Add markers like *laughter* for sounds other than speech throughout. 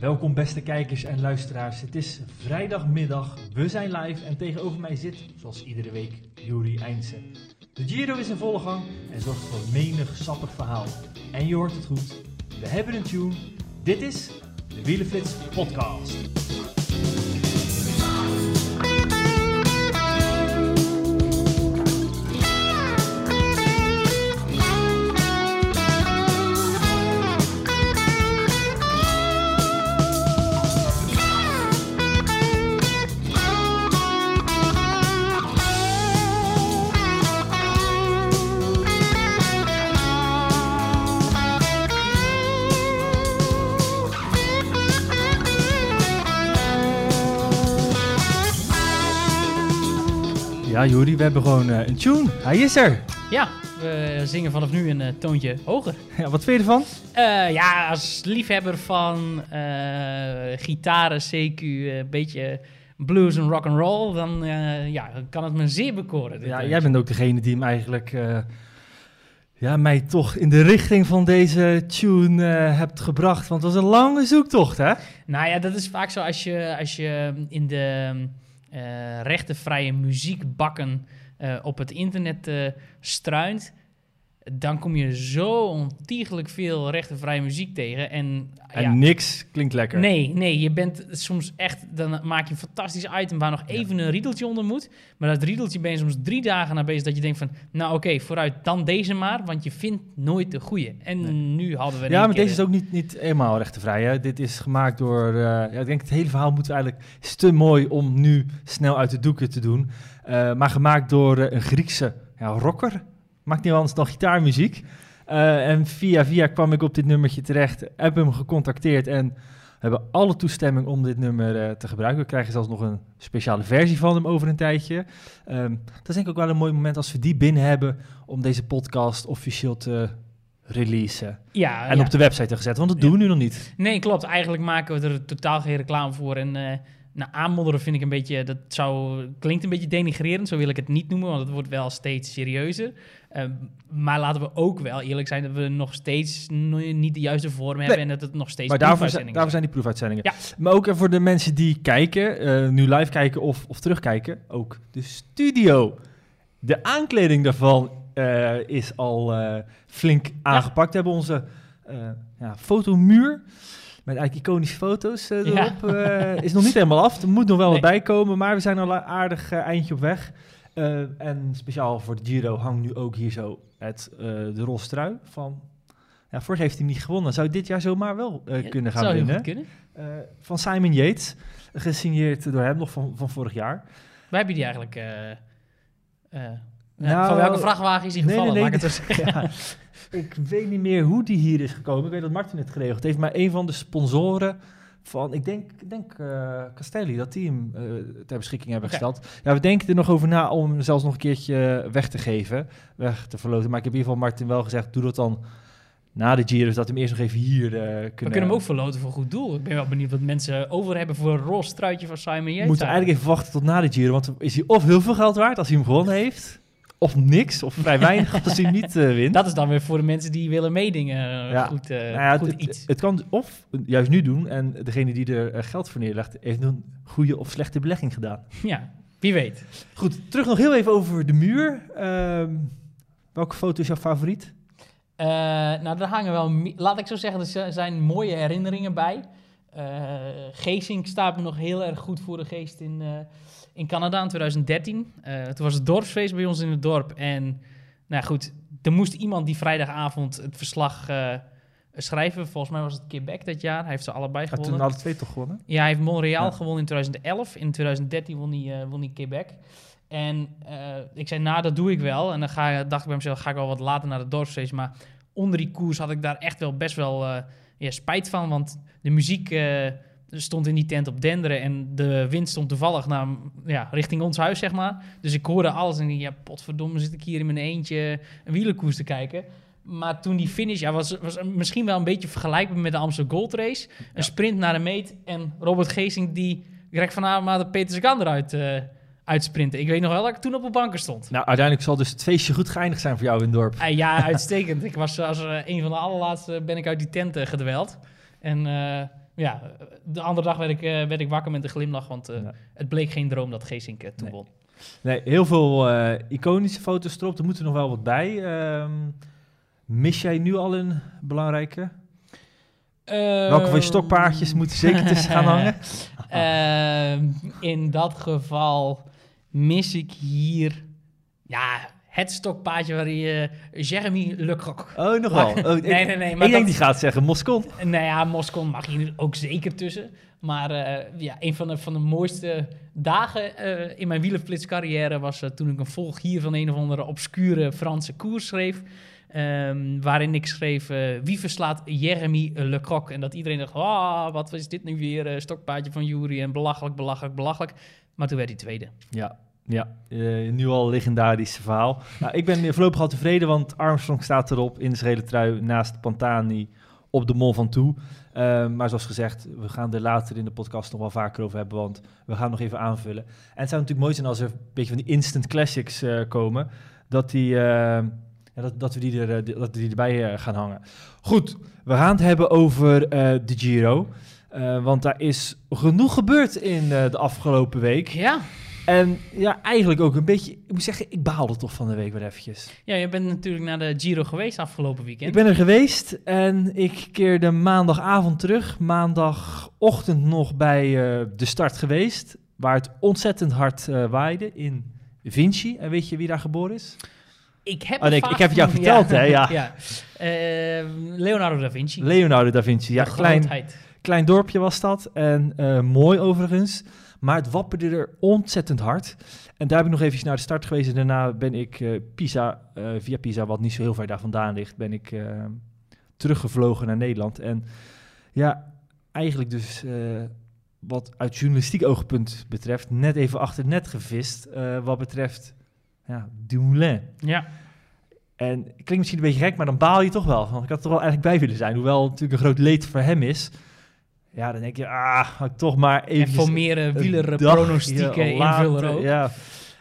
Welkom beste kijkers en luisteraars. Het is vrijdagmiddag, we zijn live en tegenover mij zit, zoals iedere week, Juri Eindsen. De Giro is in volle gang en zorgt voor menig sappig verhaal. En je hoort het goed, we hebben een tune. Dit is de Wielenflits podcast. Ja Juri, we hebben gewoon eh, een tune. Hij is er. Ja, we zingen vanaf nu een eh, toontje hoger. *laughs* Ja, wat vind je ervan? Eh, ja, als liefhebber van gitaren, CQ, een beetje blues en rock and roll, dan ja, kan het me zeer bekoren. Ja, jij bent ook degene die hem eigenlijk, ja, mij toch in de richting van deze tune eh, hebt gebracht. Want het was een lange zoektocht, hè? Nou ja, dat is vaak zo als je, als je in de rechtenvrije muziekbakken eh, op het internet eh, struint. Dan kom je zo ontiegelijk veel rechtenvrije muziek tegen. En, En ja, niks klinkt lekker. Nee, nee, je bent soms echt, dan maak je een fantastisch item waar nog even een riedeltje onder moet. Maar dat riedeltje ben je soms drie dagen naar bezig dat je denkt van, nou oké, vooruit dan deze maar, want je vindt nooit de goede. En nu hadden we Ja, maar deze is ook niet, niet eenmaal rechtenvrij. Hè? Dit is gemaakt door. eh, ja, ik denk het hele verhaal moeten we eigenlijk. is te mooi om nu snel uit de doeken te doen. Eh, maar gemaakt door eh, een Griekse ja, rocker. Maakt niet anders dan gitaarmuziek. Eh, en via via kwam ik op dit nummertje terecht. Heb hem gecontacteerd en hebben alle toestemming om dit nummer eh, te gebruiken. We krijgen zelfs nog een speciale versie van hem over een tijdje. Ehm, dat is denk ik ook wel een mooi moment als we die binnen hebben om deze podcast officieel te releasen. Ja, En ja. op de website te zetten, want dat doen we nu nog niet. Nee, klopt. Eigenlijk maken we er totaal geen reclame voor. En eh nou, aanmodderen vind ik een beetje, dat zou, klinkt een beetje denigrerend, zo wil ik het niet noemen, want het wordt wel steeds serieuzer. Eh, maar laten we ook wel eerlijk zijn dat we nog steeds niet de juiste vorm hebben en dat het nog steeds Maar daarvoor zijn, daarvoor zijn die proefuitzendingen. Ja. Maar ook eh, voor de mensen die kijken, eh, nu live kijken of, of terugkijken, ook de studio. De aankleding daarvan eh, is al flink aangepakt. We hebben onze ja, fotomuur met eigenlijk iconische foto's eh, erop. eh, is nog niet helemaal af. Er moet nog wel wat bij komen, maar we zijn al aardig eh, eindje op weg. En speciaal voor de Giro hangt nu ook hier zo het, de rolstrui van... Ja, vorig heeft hij niet gewonnen. Zou dit jaar zomaar wel Ja, kunnen gaan winnen. kunnen. Van Simon Yates, gesigneerd door hem nog van, van vorig jaar. Waar heb je die eigenlijk... Nou, van welke vrachtwagen is nee, gevallen? nee, het *laughs* zeggen. Ja, ik weet niet meer hoe die hier is gekomen. Ik weet dat Martin het geregeld heeft, maar een van de sponsoren van, ik denk, ik denk eh, Castelli, dat die hem eh, ter beschikking hebben gesteld. Ja, we denken er nog over na om hem zelfs nog een keertje weg te geven, weg te verloten. Maar ik heb in ieder geval Martin wel gezegd, doe dat dan na de Giro, zodat we hem eerst nog even hier eh, kunnen... We kunnen hem ook verloten voor goed doel. Ik ben wel benieuwd wat mensen over hebben voor een roze truitje van Simon Yates. We moeten eigenlijk even wachten tot na de Giro, want is hij of heel veel geld waard als hij hem gewonnen heeft, of niks, of vrij weinig als hij niet eh, wint. Dat is dan weer voor de mensen die willen meedingen eh, Ja. goed, eh, Nou ja, goed het, iets. het, het kan of juist nu doen en degene die er geld voor neerlegt, heeft een goede of slechte belegging gedaan. *laughs* ja, wie weet. Goed, terug nog heel even over de muur. Ehm, welke foto is jouw favoriet? Nou, er hangen wel, laat ik zo zeggen, er zi- zijn mooie herinneringen bij. Eh Geesink staat me nog heel erg goed voor de geest in, eh, in Canada in 2013. Eh toen was het dorpsfeest bij ons in het dorp. En nou goed, er moest iemand die vrijdagavond het verslag schrijven. Volgens mij was het Quebec dat jaar. Hij heeft ze allebei gewonnen. toen alle twee toch gewonnen? Ja, hij heeft Montreal Ja. gewonnen in 2011. In 2013 won hij, won hij Quebec. En ik zei, nou, dat doe ik wel. En dan ga, dacht ik bij mezelf, ga ik wel wat later naar de dorpsfeest. Maar onder die koers had ik daar echt wel best wel, ja, spijt van, want de muziek eh, stond in die tent op denderen en de wind stond toevallig naar, ja, richting ons huis, zeg maar. Dus ik hoorde alles en ik, ja, potverdomme, zit ik hier in mijn eentje een wielerkoers te kijken. Maar toen die finish, ja, was, was misschien wel een beetje vergelijkbaar met de Amsterdam Gold Race. Een sprint naar de meet en Robert Geesing die Greg van Avermaat de Peter Sagan eruit eh, uitsprinten. Ik weet nog wel dat ik toen op een banken stond. Nou, uiteindelijk zal dus het feestje goed geëindigd zijn voor jou in het dorp. Eh, ja, *laughs* uitstekend. ik was als eh, een van de allerlaatste ben ik uit die tent eh, gedweld. En eh, ja, de andere dag werd ik, eh, werd ik wakker met een glimlach, want eh, Ja. het bleek geen droom dat Geesink eh, toen Nee. won. Nee, heel veel eh, iconische foto's erop. Er moeten nog wel wat bij. Ehm, mis jij nu al een belangrijke? Welke van je stokpaardjes moeten zeker tussen gaan hangen? *laughs* Ehm, in dat geval mis ik hier ja, het stokpaardje waarin je Jeremy Lecroc. Oh, nog wel. Maar- Oh, *laughs* nee, nee, nee. Maar ik denk dat- die gaat zeggen Moscon. Nou ja, Moscon mag hier ook zeker tussen. Maar eh, ja, een van de, van de mooiste dagen eh, in mijn wielerflitscarrière was eh, toen ik een volg hier van een of andere obscure Franse koers schreef. Ehm, waarin ik schreef, eh, wie verslaat Jeremy Lecroc? En dat iedereen dacht, ah, wat is dit nu weer, eh, stokpaardje van Jury en belachelijk, belachelijk, belachelijk. Maar toen werd hij tweede. Ja, ja. eh, nu al legendarisch verhaal. Nou, ik ben voorlopig al tevreden, want Armstrong staat erop in de gele trui naast Pantani op de Mol van Toe. Eh, maar zoals gezegd, we gaan er later in de podcast nog wel vaker over hebben, want we gaan nog even aanvullen. En het zou natuurlijk mooi zijn als er een beetje van die instant classics eh, komen, dat, die, eh, ja, dat, dat, we die er, eh, dat we die erbij gaan hangen. Goed, we gaan het hebben over de Giro. Want daar is genoeg gebeurd in de afgelopen week. Ja, En ja, eigenlijk ook een beetje... Ik moet zeggen, ik baalde toch van de week weer eventjes. ja je bent natuurlijk naar de Giro geweest afgelopen weekend. Ik ben er geweest en ik keerde maandagavond terug. Maandagochtend nog bij eh, de start geweest. Waar het ontzettend hard eh, waaide in Vinci. En weet je wie daar geboren is? Ik heb, Oh, nee, ik- ik heb het jou *laughs* verteld, hè, *laughs* ja. Eh, Leonardo da Vinci. Leonardo da Vinci. Ja, klein, klein dorpje was dat. En mooi overigens. Maar het wapperde er ontzettend hard. En daar ben ik nog eventjes naar de start geweest. En daarna ben ik eh, Pisa, eh, via Pisa, wat niet zo heel ver daar vandaan ligt, ben ik eh, teruggevlogen naar Nederland. En ja, eigenlijk dus wat uit journalistiek oogpunt betreft, net even achter het net gevist. wat betreft ja, Dumoulin. Ja. En het klinkt misschien een beetje gek, maar dan baal je toch wel. Want ik had er wel eigenlijk bij willen zijn. Hoewel het natuurlijk een groot leed voor hem is. Ja, dan denk je, ah, ik toch maar even... En voor meer uh, wielerpronostieken *laughs* invullen ook. Ja,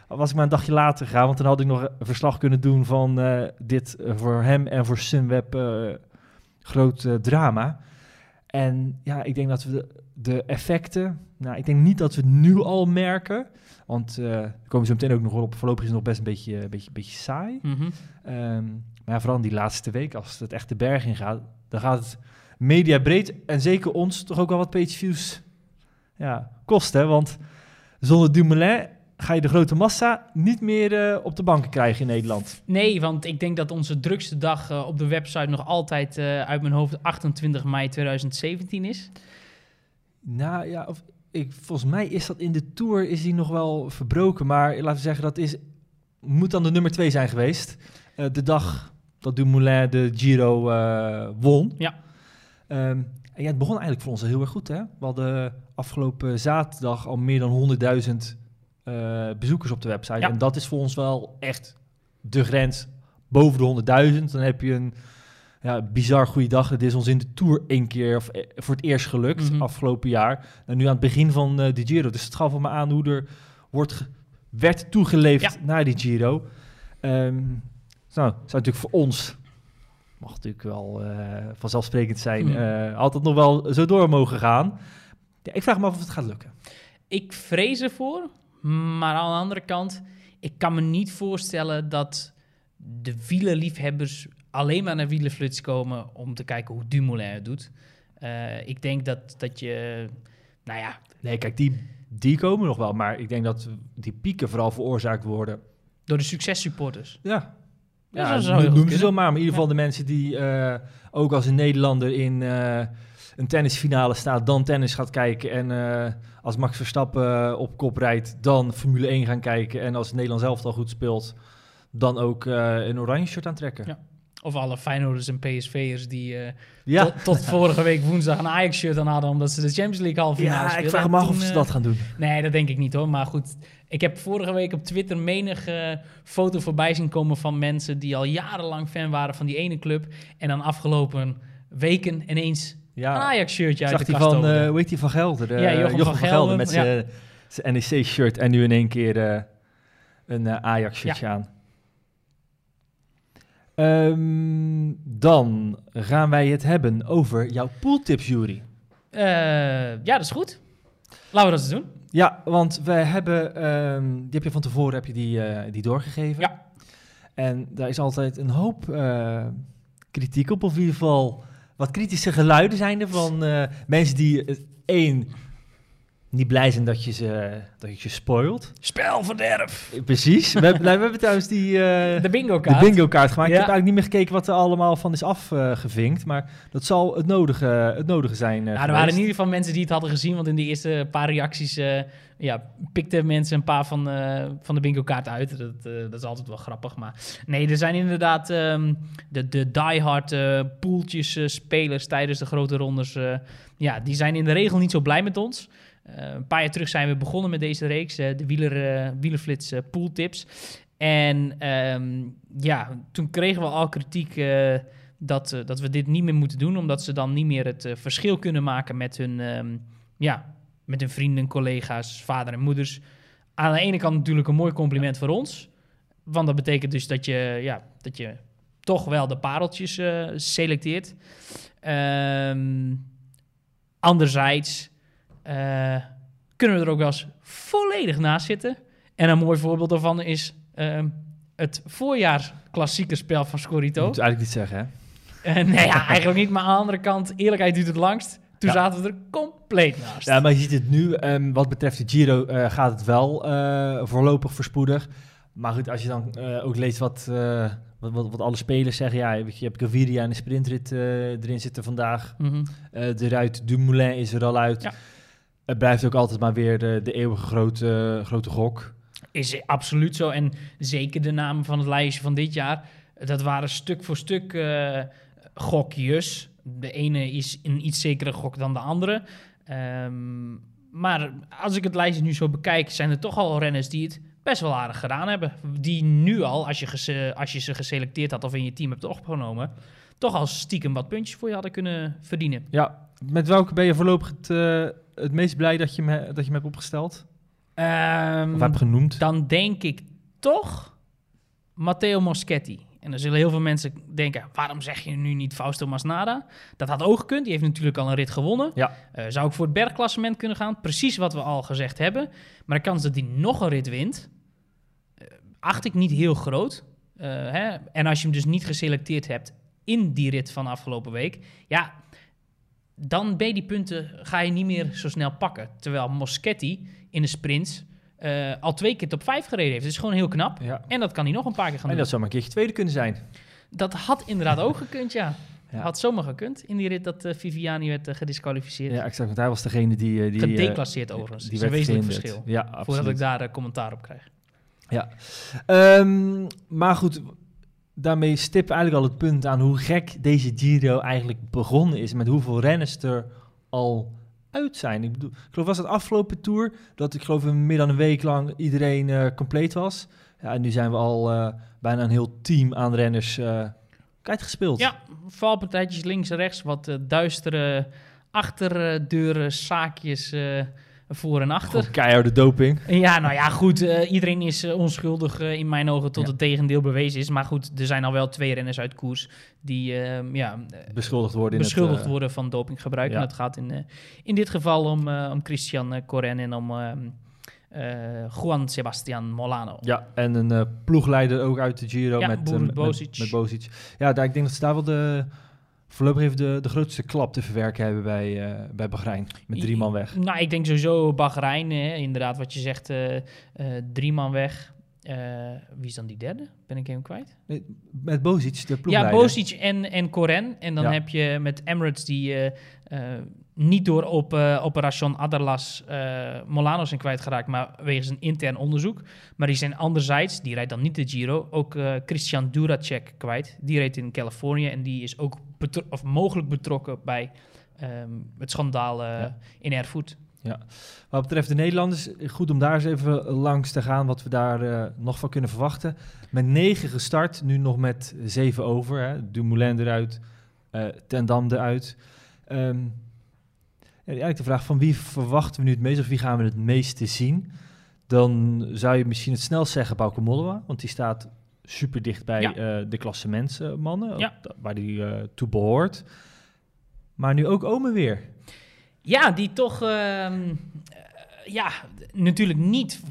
was ik maar een dagje later gegaan. Want dan had ik nog een verslag kunnen doen van eh, dit eh, voor hem en voor Sunweb eh, groot eh, drama. En ja, ik denk dat we de, de effecten... Nou, ik denk niet dat we het nu al merken. Want daar komen we zo meteen ook nog wel op. Voorlopig is het nog best een beetje, een beetje, een beetje saai. Mm -hmm. um, maar ja, vooral in die laatste week, als het echt de berg in gaat, dan gaat het media breed en zeker ons toch ook wel wat page views ja, kosten. Want zonder Dumoulin ga je de grote massa niet meer uh, op de banken krijgen in Nederland. Nee, want ik denk dat onze drukste dag uh, op de website nog altijd uh, uit mijn hoofd 28 mei 2017 is. Nou ja, of, ik, volgens mij is dat in de Tour is die nog wel verbroken. Maar laten we zeggen, dat is, moet dan de nummer twee zijn geweest. De dag dat Dumoulin de Giro won. Ja. Um, en ja, het begon eigenlijk voor ons heel erg goed. Hè? We hadden afgelopen zaterdag al meer dan 100.000 uh, bezoekers op de website. Ja. En dat is voor ons wel echt de grens boven de 100.000. Dan heb je een ja, bizar goede dag. Het is ons in de Tour één keer of, eh, voor het eerst gelukt Mhm. mm -hmm. afgelopen jaar. En nu aan het begin van uh, de Giro. Dus het gaf me aan hoe er wordt werd toegeleefd Ja. naar die Giro. Um, nou, zou natuurlijk voor ons mag natuurlijk wel uh, vanzelfsprekend zijn. Uh, had het nog wel zo door mogen gaan. Ja, ik vraag me af of het gaat lukken. Ik vrees ervoor, maar aan de andere kant, ik kan me niet voorstellen dat de wielerliefhebbers alleen maar naar wielerflits komen om te kijken hoe Dumoulin het doet. Uh, ik denk dat, dat je, nou ja... Nee, kijk, die, die komen nog wel, maar ik denk dat die pieken vooral veroorzaakt worden... Door de successupporters. Ja, ja, ja, dat noem ze zo maar. Maar in ieder geval de mensen die uh, ook als een Nederlander in uh, een tennisfinale staat, dan tennis gaat kijken. En uh, als Max Verstappen op kop rijdt, dan Formule 1 gaan kijken. En als Nederland zelf al goed speelt, dan ook een oranje shirt aantrekken. Ja. Of alle Feyenoorders en PSV'ers die eh, Ja, tot, tot *laughs* vorige week woensdag een Ajax-shirt aan hadden... omdat ze de Champions League halve finale ja ik vraag me af of ze eh, dat gaan doen. Nee, dat denk ik niet hoor. Maar goed, ik heb vorige week op Twitter menig eh, foto voorbij zien komen van mensen die al jarenlang fan waren van die ene club. En dan afgelopen weken ineens een Ja, Ajax-shirtje ik uit zag de kast van, eh hoe heet die van Gelder? Eh, Ja, Jochem van Gelder, met zijn NEC-shirt en nu in één keer eh, een eh, Ajax-shirtje aan. Ehm, dan gaan wij het hebben over jouw pooltips, Jury. Eh, ja, dat is goed. Laten we dat eens doen. Ja, want we hebben, ehm, die heb je van tevoren heb je die, eh, die doorgegeven. Ja. En daar is altijd een hoop eh, kritiek op, of in ieder geval wat kritische geluiden zijn er van mensen die één niet blij zijn dat je ze, dat je ze spoilt. Spelverderf. Precies. we, hebben, nou, we hebben trouwens die eh, De bingo de kaart. bingo kaart gemaakt. Ja. Ik heb eigenlijk niet meer gekeken wat er allemaal van is afgevinkt, maar dat zal het nodige, het nodige zijn. eh, Nou, er waren in ieder geval mensen die het hadden gezien, want in de eerste paar reacties eh, ja, pikten mensen een paar van, eh, van de bingo kaart uit. Dat, eh, dat is altijd wel grappig. Maar nee, er zijn inderdaad ehm, de, de diehard eh poeltjes spelers tijdens de grote rondes. eh, ja, die zijn in de regel niet zo blij met ons. Eh, een paar jaar terug zijn we begonnen met deze reeks, eh, de wieler, eh, wielerflits pooltips. En ehm, ja, toen kregen we al kritiek dat, dat we dit niet meer moeten doen, omdat ze dan niet meer het verschil kunnen maken met hun, ehm, ja, met hun vrienden, collega's, vader en moeders. Aan de ene kant natuurlijk een mooi compliment voor ons, want dat betekent dus dat je, ja, dat je toch wel de pareltjes eh, selecteert. Ehm, anderzijds kunnen we er ook wel eens volledig naast zitten. En een mooi voorbeeld daarvan is ehm, het voorjaarsklassieke spel van Scorito. moet eigenlijk niet zeggen, hè? Eh, nee, ja, *laughs* eigenlijk niet. Maar aan de andere kant, eerlijkheid duurt het langst. Toen Ja. zaten we er compleet naast. Ja, maar je ziet het nu. ehm, wat betreft de Giro eh, gaat het wel eh, voorlopig voorspoedig. Maar goed, als je dan eh, ook leest wat, eh, wat, wat, wat alle spelers zeggen. Ja, je, hebt Gaviria en de sprintrit eh, erin zitten vandaag. Mhm. Eh, de Ruit Dumoulin is er al uit. Ja. Het blijft ook altijd maar weer de, de eeuwige grote, grote gok. Is absoluut zo. En zeker de namen van het lijstje van dit jaar. Dat waren stuk voor stuk eh, gokjes. De ene is een iets zekere gok dan de andere. Ehm, maar als ik het lijstje nu zo bekijk, zijn er toch al renners die het best wel aardig gedaan hebben. Die nu al, als je, als je ze geselecteerd had of in je team hebt opgenomen, toch al stiekem wat puntjes voor je hadden kunnen verdienen. Ja, met welke ben je voorlopig het, eh, het meest blij dat je, me, dat je me hebt opgesteld? Ehm, Of heb genoemd? dan denk ik toch Matteo Moschetti. En dan zullen heel veel mensen denken, waarom zeg je nu niet Fausto Masnada? Dat had ook gekund, die heeft natuurlijk al een rit gewonnen. Ja. Eh, zou ik voor het bergklassement kunnen gaan, precies wat we al gezegd hebben. Maar de kans dat hij nog een rit wint, eh, acht ik niet heel groot. Eh, hè? En als je hem dus niet geselecteerd hebt in die rit van afgelopen week, ja, dan ben je die punten ga je niet meer zo snel pakken. Terwijl Moschetti in de sprints eh, al twee keer top 5 gereden heeft. Dat is gewoon heel knap. Ja. En dat kan hij nog een paar keer gaan En doen. dat zou maar een keertje tweede kunnen zijn. Dat had inderdaad ook *laughs* gekund, ja. Ja. Had zomaar gekund in die rit dat eh, Viviani werd eh, gedisqualificeerd. Ja, exact. Want hij was degene die... die Gedeclasseerd overigens. Die is een wezenlijk gehinderd. verschil. Ja, Voordat ik daar commentaar op krijg. Ja. Ehm, maar goed, daarmee stippen eigenlijk al het punt aan hoe gek deze Giro eigenlijk begonnen is. Met hoeveel renners er al uit zijn. Ik bedoel, ik geloof was het afgelopen tour dat ik geloof meer dan een week lang iedereen eh, compleet was. Ja, en nu zijn we al eh, bijna een heel team aan renners eh kwijtgespeeld. Ja, valpartijtjes links en rechts. Wat duistere achterdeuren, zaakjes voor en achter. Gewoon keiharde doping. Ja, nou ja, goed. eh, iedereen is eh, onschuldig eh, in mijn ogen tot Ja. het tegendeel bewezen is. Maar goed, er zijn al wel twee renners uit koers die eh, ja, Beschuldigd worden. in beschuldigd het, eh, worden van dopinggebruik. ja. En dat gaat in, in dit geval om, om Christian Corren en om eh, eh, Juan Sebastian Molano. Ja, en een ploegleider ook uit de Giro Ja, met, met, met Bozic. Ja, daar, ik denk dat ze daar wel de, voorlopig even de, de grootste klap te verwerken hebben bij, eh bij Bahrein. Met drie man weg. Nou, ik denk sowieso Bahrein, eh, inderdaad wat je zegt, eh, eh, drie man weg. Wie is dan die derde? Ben ik hem kwijt? Nee, met Bozic, de Ja, ploegleider. Bozic en, en Corren. En dan Ja. heb je met Emirates die... niet door op uh, Operation Adarlas uh, Molano zijn kwijtgeraakt, maar wegens een intern onderzoek. Maar die zijn anderzijds, die rijdt dan niet de Giro, ook uh, Christian Duracek kwijt. Die reed in Californië en die is ook of mogelijk betrokken bij um, het schandaal ja. in Erfurt. Ja, wat betreft de Nederlanders, goed om daar eens even langs te gaan, wat we daar nog van kunnen verwachten. Met negen gestart, nu nog met zeven over. Hè. Dumoulin eruit, Ten Dam eruit. Um, eigenlijk de vraag van wie verwachten we nu het meest of wie gaan we het meeste zien? Dan zou je misschien het snel zeggen Bauke Mollema, want die staat super dicht bij ja. uh, de klassementsmannen, ja. waar die uh, toe behoort. Maar nu ook Ome weer. Ja, die toch uh, ja, natuurlijk niet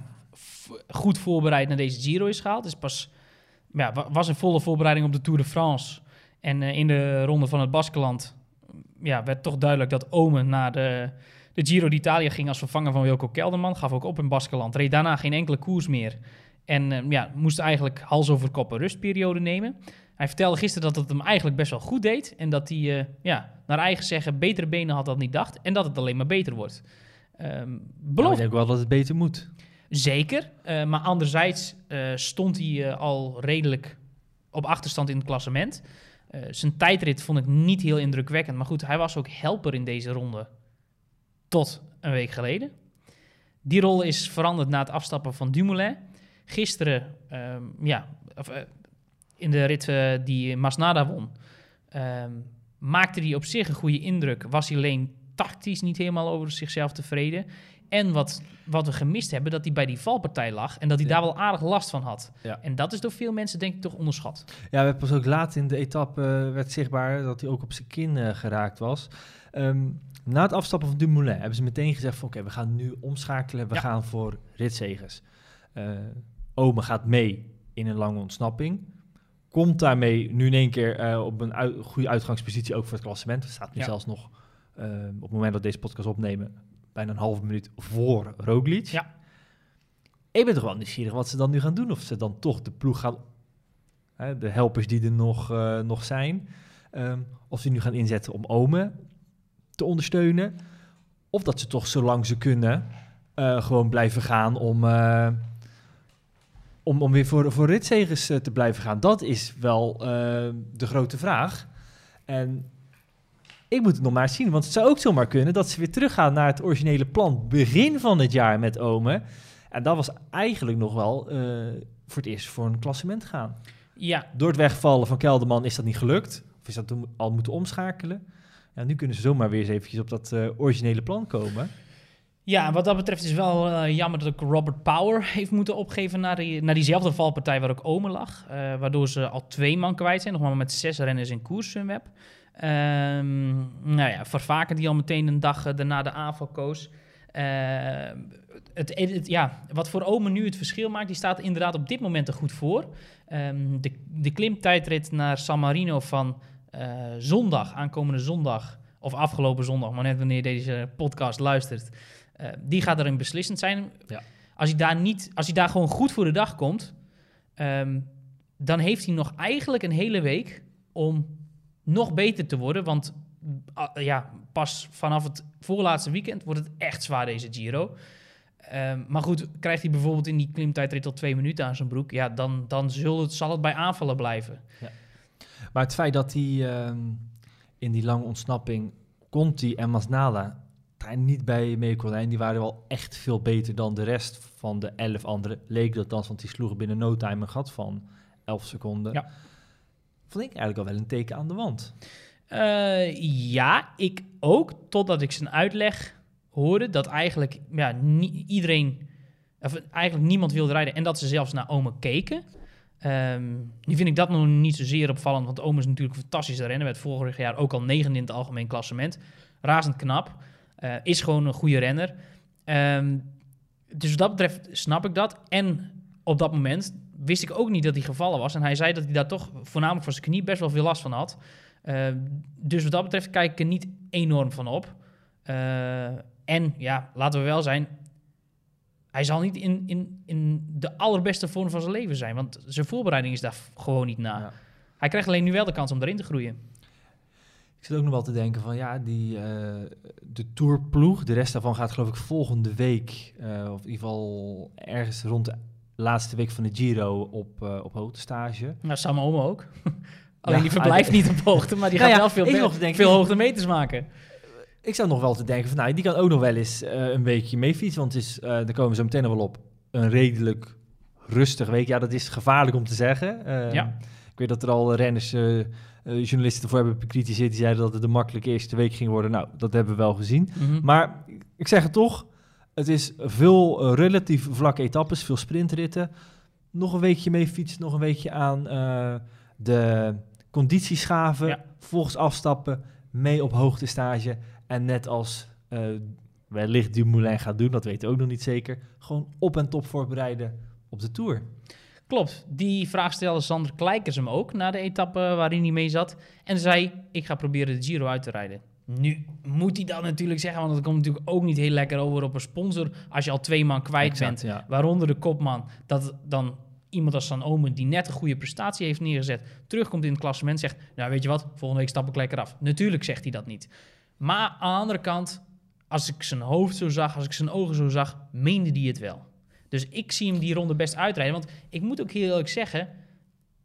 goed voorbereid naar deze Giro is gehaald. Dus pas ja, was een volle voorbereiding op de Tour de France. En in de ronde van het Baskeland ja, werd toch duidelijk dat Omen naar de, de Giro d'Italia ging als vervanger van Wilco Kelderman. Gaf ook op in Baskeland. Reed daarna geen enkele koers meer. En uh, ja, moest eigenlijk hals over kop een rustperiode nemen. Hij vertelde gisteren dat het hem eigenlijk best wel goed deed. En dat hij, uh, ja, naar eigen zeggen, betere benen had dan niet dacht. En dat het alleen maar beter wordt. Um, beloof... ik denk wel dat het beter moet. Zeker. Uh, maar anderzijds stond hij al redelijk op achterstand in het klassement. Zijn tijdrit vond ik niet heel indrukwekkend. Maar goed, hij was ook helper in deze ronde. Tot een week geleden. Die rol is veranderd na het afstappen van Dumoulin. Gisteren, um, ja, of, uh, in de rit uh, die Masnada won, um, maakte hij op zich een goede indruk. Was hij alleen tactisch niet helemaal over zichzelf tevreden. En wat, wat we gemist hebben, dat hij bij die valpartij lag en dat hij daar wel aardig last van had. Ja. En dat is door veel mensen denk ik toch onderschat. Ja, we hebben pas ook laat in de etappe uh, werd zichtbaar dat hij ook op zijn kin uh, geraakt was. Um, na het afstappen van Dumoulin hebben ze meteen gezegd van oké, okay, we gaan nu omschakelen, we ja. gaan voor ritzegers. Uh, Ome gaat mee in een lange ontsnapping. Komt daarmee nu in één keer op een uit, goede uitgangspositie ook voor het klassement. Er staat nu ja. zelfs nog op het moment dat deze podcast opnemen bijna een halve minuut voor Roglic. Ja. Ik ben toch wel nieuwsgierig wat ze dan nu gaan doen. Of ze dan toch de ploeg gaan... Hè, de helpers die er nog, uh, nog zijn. Um, of ze nu gaan inzetten om Ome te ondersteunen. Of dat ze toch zolang ze kunnen gewoon blijven gaan om... Om, om weer voor, voor ritzegers te blijven gaan. Dat is wel de grote vraag. En ik moet het nog maar zien, want het zou ook zomaar kunnen dat ze weer teruggaan naar het originele plan begin van het jaar met Ome. En dat was eigenlijk nog wel uh, voor het eerst voor een klassement gaan. Ja. Door het wegvallen van Kelderman is dat niet gelukt. Of is dat al moeten omschakelen. Ja, nu kunnen ze zomaar weer eens eventjes op dat uh, originele plan komen. Ja, wat dat betreft is wel uh, jammer dat ook Robert Power heeft moeten opgeven naar, die, naar diezelfde valpartij waar ook Ome lag. Uh, waardoor ze al twee man kwijt zijn, nog maar met zes renners in koers, Sunweb. Um, nou ja, Vervaken die al meteen een dag uh, daarna de aanval koos. Uh, het, ja, wat voor Omen nu het verschil maakt, die staat inderdaad op dit moment er goed voor. Um, de, de klimtijdrit naar San Marino van zondag, aankomende zondag, of afgelopen zondag, maar net wanneer deze podcast luistert, uh, die gaat erin beslissend zijn. Ja. Als, hij daar niet, als hij daar gewoon goed voor de dag komt, um, dan heeft hij nog eigenlijk een hele week om nog beter te worden. Want uh, ja, pas vanaf het voorlaatste weekend wordt het echt zwaar, deze Giro. Um, maar goed, krijgt hij bijvoorbeeld in die klimtijdrit al twee minuten aan zijn broek... ja, dan, dan zal, het, zal het bij aanvallen blijven. Ja. Maar het feit dat hij uh, in die lange ontsnapping... Conti en Masnala daar niet bij mee kon zijn... die waren wel echt veel beter dan de rest van de elf anderen. Leek dat dan, want die sloegen binnen no time een gat van 11 seconden... Ja vond ik eigenlijk al wel een teken aan de wand. Uh, ja, ik ook. Totdat ik zijn uitleg hoorde dat eigenlijk ja, iedereen, of eigenlijk niemand wilde rijden en dat ze zelfs naar Ome keken. Um, nu vind ik dat nog niet zozeer opvallend, want Ome is natuurlijk een fantastische renner. Werd vorig jaar ook al negende in het algemeen klassement. Razend knap. Uh, is gewoon een goede renner. Um, dus wat dat betreft snap ik dat. En op dat moment wist ik ook niet dat hij gevallen was. En hij zei dat hij daar toch voornamelijk voor zijn knie best wel veel last van had. Uh, dus wat dat betreft kijk ik er niet enorm van op. Uh, en ja, laten we wel zijn. Hij zal niet in, in, in de allerbeste vorm van zijn leven zijn. Want zijn voorbereiding is daar gewoon niet na. Ja. Hij krijgt alleen nu wel de kans om erin te groeien. Ik zit ook nog wel te denken van ja, die, eh, de tourploeg, de rest daarvan gaat geloof ik volgende week, eh, of in ieder geval ergens rond de laatste week van de Giro op, eh op hoogtestage. Nou, Sam Omo ook. *laughs* Alleen die verblijft niet op hoogte, maar die Nou gaat ja, wel veel, nog denken- veel hoogtemeters maken. Ik zou nog wel te denken van nou, die kan ook nog wel eens een weekje mee fietsen, want het is, eh daar komen we zo meteen nog wel op, een redelijk rustig week. Ja, dat is gevaarlijk om te zeggen. Ja. Ik weet dat er al renners, eh, journalisten ervoor hebben bekritiseerd, die zeiden dat het de makkelijke eerste week ging worden. Nou, dat hebben we wel gezien. Mhm. Maar ik zeg het toch, het is veel eh, relatief vlakke etappes, veel sprintritten. Nog een weekje mee fietsen, nog een weekje aan eh, de conditieschaven, Ja. volgens afstappen, mee op hoogtestage. En net als wellicht Dumoulin gaat doen, dat weten we ook nog niet zeker, gewoon op en top voorbereiden op de Tour. Klopt, die vraag stelde Sander Kleikers hem ook na de etappe waarin hij mee zat. En zei, ik ga proberen de Giro uit te rijden. Nu moet hij dat natuurlijk zeggen, want het komt natuurlijk ook niet heel lekker over op een sponsor als je al twee man kwijt Exact, bent. ja. Waaronder de kopman, dat dan iemand als San Omen, die net een goede prestatie heeft neergezet, terugkomt in het klassement zegt, nou weet je wat, volgende week stap ik lekker af. Natuurlijk zegt hij dat niet. Maar aan de andere kant, als ik zijn hoofd zo zag, als ik zijn ogen zo zag, meende hij het wel. Dus ik zie hem die ronde best uitrijden. Want ik moet ook heel eerlijk zeggen,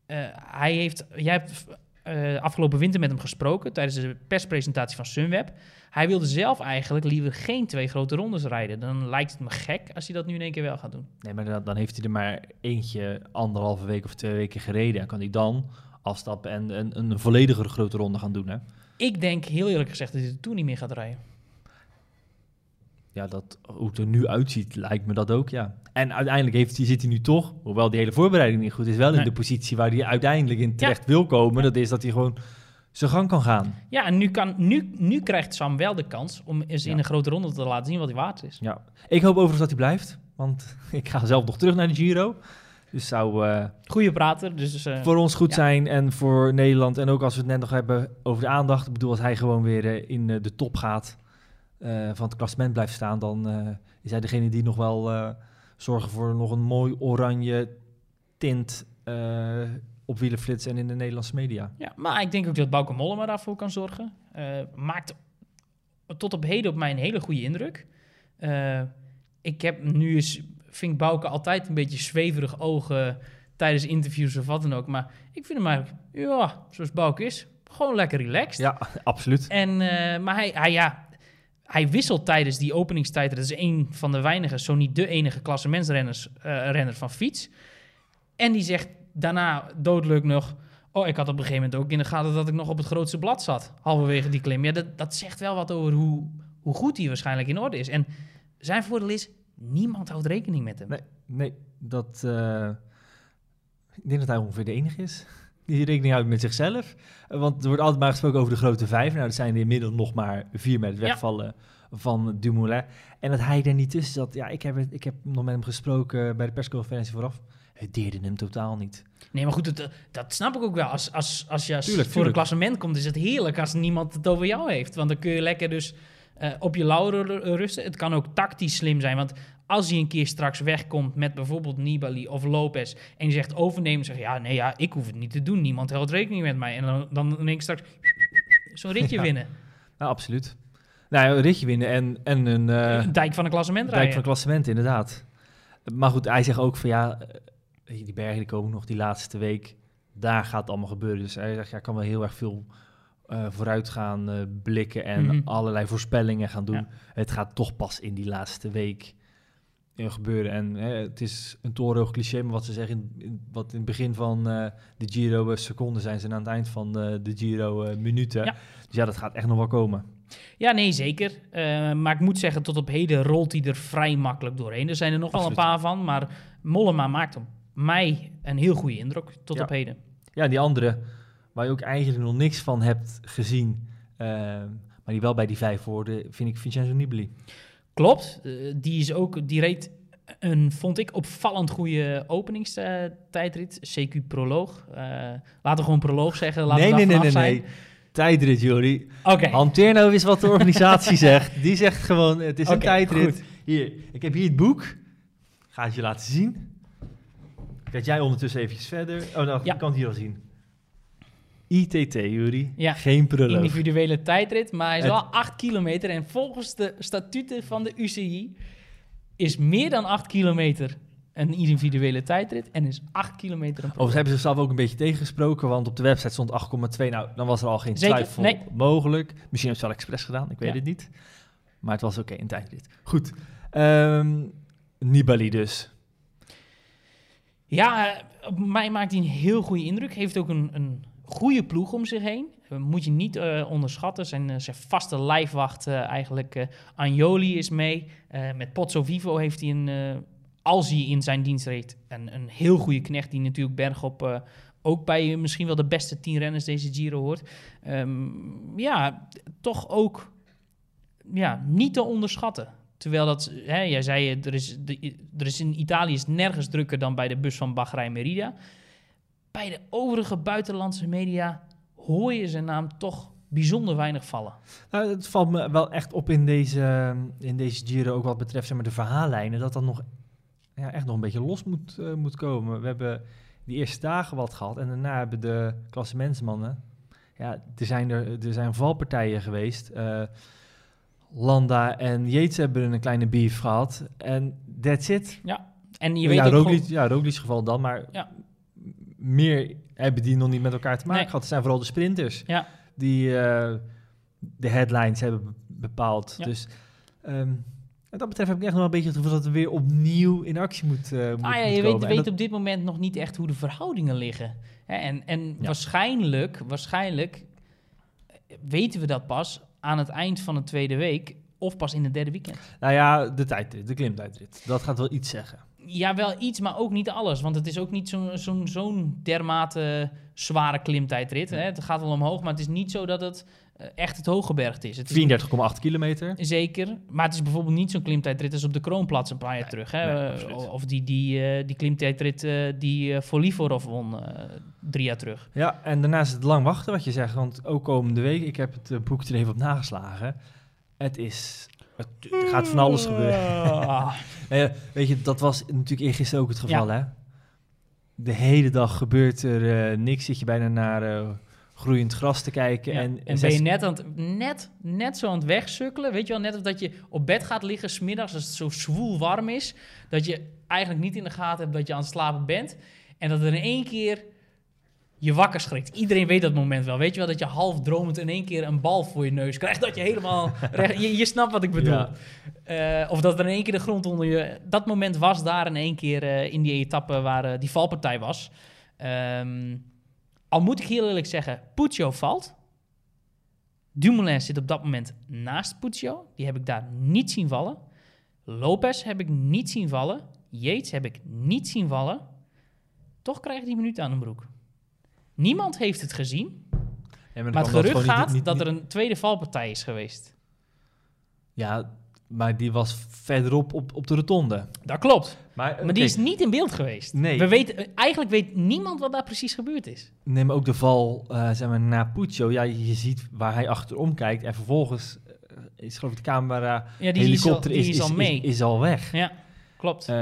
eh, hij heeft, jij hebt eh, afgelopen winter met hem gesproken tijdens de perspresentatie van Sunweb. Hij wilde zelf eigenlijk liever geen twee grote rondes rijden. Dan lijkt het me gek als hij dat nu in één keer wel gaat doen. Nee, maar dan, dan heeft hij er maar eentje anderhalve week of twee weken gereden. En kan hij dan afstappen en een, een volledige grote ronde gaan doen, hè? Ik denk heel eerlijk gezegd dat hij er toen niet meer gaat rijden. Ja, dat, hoe het er nu uitziet, lijkt me dat ook, ja. En uiteindelijk heeft hij, zit hij nu toch, hoewel die hele voorbereiding niet goed is, wel in de positie waar hij uiteindelijk in terecht wil komen. Dat is dat hij gewoon zijn gang kan gaan. Ja, en nu, kan, nu, nu krijgt Sam wel de kans om eens in een grote ronde te laten zien wat hij waard is. Ja. Ik hoop overigens dat hij blijft, want *laughs* ik ga zelf nog terug naar de Giro. Dus zou eh, Goeie prater, dus eh, voor ons goed ja. zijn en voor Nederland. En ook als we het net nog hebben over de aandacht. Ik bedoel, als hij gewoon weer eh, in de top gaat van het klassement blijft staan, dan eh, is hij degene die nog wel eh, zorgen voor nog een mooi oranje tint eh, op wielenflits en in de Nederlandse media. Ja, maar ik denk ook dat Bauke Mollema daarvoor kan zorgen. Eh, maakt tot op heden op mij een hele goede indruk. Eh, ik heb nu eens, vind ik Bauke altijd een beetje zweverig ogen tijdens interviews of wat dan ook. Maar ik vind hem eigenlijk, ja, zoals Bauke is, gewoon lekker relaxed. Ja, *laughs* absoluut. En, eh, maar hij, hij, ja, hij wisselt tijdens die openingstijd. Dat is een van de weinige, zo niet de enige klassementsrenners eh, renner van fiets. En die zegt daarna doodleuk nog... Oh, ik had op een gegeven moment ook in de gaten dat ik nog op het grootste blad zat. Halverwege die klim. Ja, dat, dat zegt wel wat over hoe, hoe goed hij waarschijnlijk in orde is. En zijn voordeel is, niemand houdt rekening met hem. Nee, nee dat, eh, ik denk dat hij ongeveer de enige is die rekening houdt met zichzelf. Eh, want er wordt altijd maar gesproken over de grote vijf. Nou, dat zijn er inmiddels nog maar vier met het Ja. wegvallen van Dumoulin. En dat hij er niet tussen zat. Ja, ik heb, het, ik heb nog met hem gesproken bij de persconferentie vooraf. Het deerde hem totaal niet. Nee, maar goed, dat, dat snap ik ook wel. Als, als, als je als Tuurlijk, voor tuurlijk. een klassement komt, is het heerlijk als niemand het over jou heeft. Want dan kun je lekker dus eh, op je lauren ru- rusten. Het kan ook tactisch slim zijn. Want als hij een keer straks wegkomt met bijvoorbeeld Nibali of Lopez... en je zegt overnemen, zeg je... ja, nee, ja, ik hoef het niet te doen. Niemand houdt rekening met mij. En dan, dan één keer straks zo'n ritje *laughs* Ja. winnen. Nou, absoluut. Nou, een ritje winnen en, en een... eh, een dijk van een klassement Dijk rijden. van klassement, inderdaad. Maar goed, hij zegt ook van ja, die bergen die komen nog die laatste week. Daar gaat het allemaal gebeuren. Dus hij zegt, ja, ik kan wel heel erg veel eh, vooruit gaan eh, blikken en Mhm. allerlei voorspellingen gaan doen. Ja. Het gaat toch pas in die laatste week gebeuren. En hè, het is een torenhoog cliché, maar wat ze zeggen, in, wat in het begin van eh, de Giro eh, seconden zijn, zijn aan het eind van eh, de Giro eh, minuten. Ja. Dus ja, dat gaat echt nog wel komen. Ja, nee, zeker. Maar ik moet zeggen, tot op heden rolt hij er vrij makkelijk doorheen. Er zijn er nog wel een paar van, maar Mollema maakt op mij een heel goede indruk tot Ja. op heden. Ja, die andere, waar je ook eigenlijk nog niks van hebt gezien, maar die wel bij die vijf hoorde, vind ik Vincenzo Nibali. Klopt, eh, die, is ook, die reed een, vond ik, opvallend goede openingstijdrit. CQ Proloog. Eh, laten we gewoon Proloog zeggen. Laten nee, we nee, nee, nee, nee. Tijdrit, Jori. Oké, Hanteer nou eens wat de organisatie *laughs* zegt. Die zegt gewoon, het is een tijdrit. goed. Hier, ik heb hier het boek. Ga het je laten zien. Kijk jij ondertussen eventjes verder. Oh, nou, Ja. je kan het hier al zien. ITT, Jury. Ja, Geen prullen. individuele tijdrit, maar hij is Het- wel 8 kilometer. En volgens de statuten van de UCI is meer dan 8 kilometer een individuele tijdrit en is 8 kilometer een Overigens hebben ze zichzelf ook een beetje tegengesproken, want op de website stond 8,2. Nou, dan was er al geen Zeker, twijfel nee. mogelijk. Misschien hebben ze wel expres gedaan, ik weet Ja. het niet. Maar het was oké, een tijdrit. Goed. Ehm, Nibali dus. Ja, eh, op mij maakt hij een heel goede indruk. Heeft ook een, een goede ploeg om zich heen. Moet je niet eh, onderschatten. Zijn, eh, zijn vaste lijfwacht eh, eigenlijk. Anjoli is mee. Met Pozzo Vivo heeft hij een... als hij in zijn dienst reed, een, een heel goede knecht... die natuurlijk bergop ook bij misschien wel de beste tien renners deze Giro hoort. Ehm, ja, toch ook ja, niet te onderschatten. Terwijl dat, hè, jij zei, er is, er is in Italië is nergens drukker dan bij de bus van Bahrein Merida. Bij de overige buitenlandse media hoor je zijn naam toch bijzonder weinig vallen. Nou, het valt me wel echt op in deze, in deze Giro, ook wat betreft zeg maar, de verhaallijnen, dat dat nog, ja, echt nog een beetje los moet, eh, moet komen. We hebben die eerste dagen wat gehad en daarna hebben de klassementsmannen, ja, er zijn, er, er zijn valpartijen geweest. Eh, Landa en Yates hebben een kleine beef gehad en that's it. En je weet ja, ook Roglic, gewoon- ja, Roglic's geval dan, maar Ja. Meer hebben die nog niet met elkaar te maken Nee. gehad. Het zijn vooral de sprinters Ja. die eh, de headlines hebben be- bepaald. Ja. Dus ehm, wat dat betreft heb ik echt nog wel een beetje het gevoel dat we weer opnieuw in actie moet, eh moet, Ah ja, je weet, weet dat- op dit moment nog niet echt hoe de verhoudingen liggen. En en waarschijnlijk, waarschijnlijk weten we dat pas aan het eind van de tweede week of pas in het derde weekend. Nou ja, de tijdrit, de klimtijdrit. Dat gaat wel iets zeggen. Ja, wel iets, maar ook niet alles. Want het is ook niet zo'n zo'n zo'n dermate zware klimtijdrit. Hè. Het gaat wel omhoog, maar het is niet zo dat het eh, echt het hooggebergte is. Het is 34,8 kilometer. Zeker, maar het is bijvoorbeeld niet zo'n klimtijdrit als op de Kroonplaats een paar jaar terug. Hè? nee, of die, die, eh, die klimtijdrit eh, die uh, Volivorov won drie jaar terug. Ja, en daarnaast het lang wachten wat je zegt. Want ook komende week, ik heb het boek er even op nageslagen. Het is... Het, er gaat van alles gebeuren. Ah. *laughs* Weet je, dat was natuurlijk eergisteren ook het geval, hè? De hele dag gebeurt er eh, niks. Zit je bijna naar eh, groeiend gras te kijken. Ja, En, En, ben je net, aan het, net, net zo aan het wegsukkelen. Weet je wel, net of dat je op bed gaat liggen smiddags als het zo zwoel warm is. Dat je eigenlijk niet in de gaten hebt dat je aan het slapen bent. En dat er in één keer je wakker schrikt. Iedereen weet dat moment wel. Weet je wel, dat je half dromend in één keer een bal voor je neus krijgt. Dat je helemaal... *laughs* recht, je, je snapt wat ik bedoel. Ja. Eh, of dat er in één keer de grond onder je... Dat moment was daar in één keer eh, in die etappe waar eh, die valpartij was. Ehm, al moet ik heel eerlijk zeggen, Puccio valt. Dumoulin zit op dat moment naast Puccio. Die heb ik daar niet zien vallen. Lopez heb ik niet zien vallen. Yates heb ik niet zien vallen. Toch krijgt hij minuut aan de broek. Niemand heeft het gezien. Ja, Maar het gerucht niet- gaat niet- dat er een tweede valpartij is geweest. Ja, maar die was verderop op, op de rotonde. Dat klopt. Maar, Maar die is niet in beeld geweest. Nee. We weten, eigenlijk weet niemand wat daar precies gebeurd is. Nee, maar ook de val uh, zeg maar, na Puccio. Ja, je ziet waar hij achterom kijkt. En vervolgens uh, is geloof ik de camera, Ja, die helikopter is al, die is, al mee. Is, is al weg. Ja, klopt. Uh,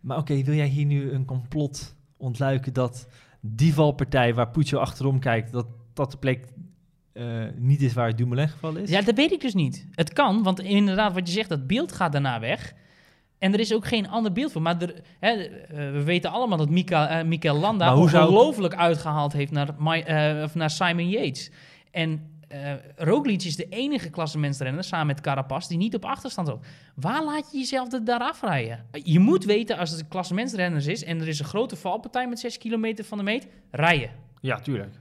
maar oké, okay, wil jij hier nu een complot ontluiken dat die valpartij waar Puccio achterom kijkt, dat dat de plek uh, niet is waar Dumoulin gevallen is? Ja, dat weet ik dus niet. Het kan, want inderdaad, wat je zegt, dat beeld gaat daarna weg. En er is ook geen ander beeld voor. Maar er, hè, uh, we weten allemaal dat Mika, uh, Mikel Landa ongelooflijk zou... uitgehaald heeft naar, My, uh, naar Simon Yates. En uh, Roglic is de enige klassementsrenner, samen met Carapaz, die niet op achterstand loopt. Waar laat je jezelf er daar afrijden? Je moet weten, als het klassementsrenners is en er is een grote valpartij met 6 kilometer van de meet, rijden. Ja, tuurlijk.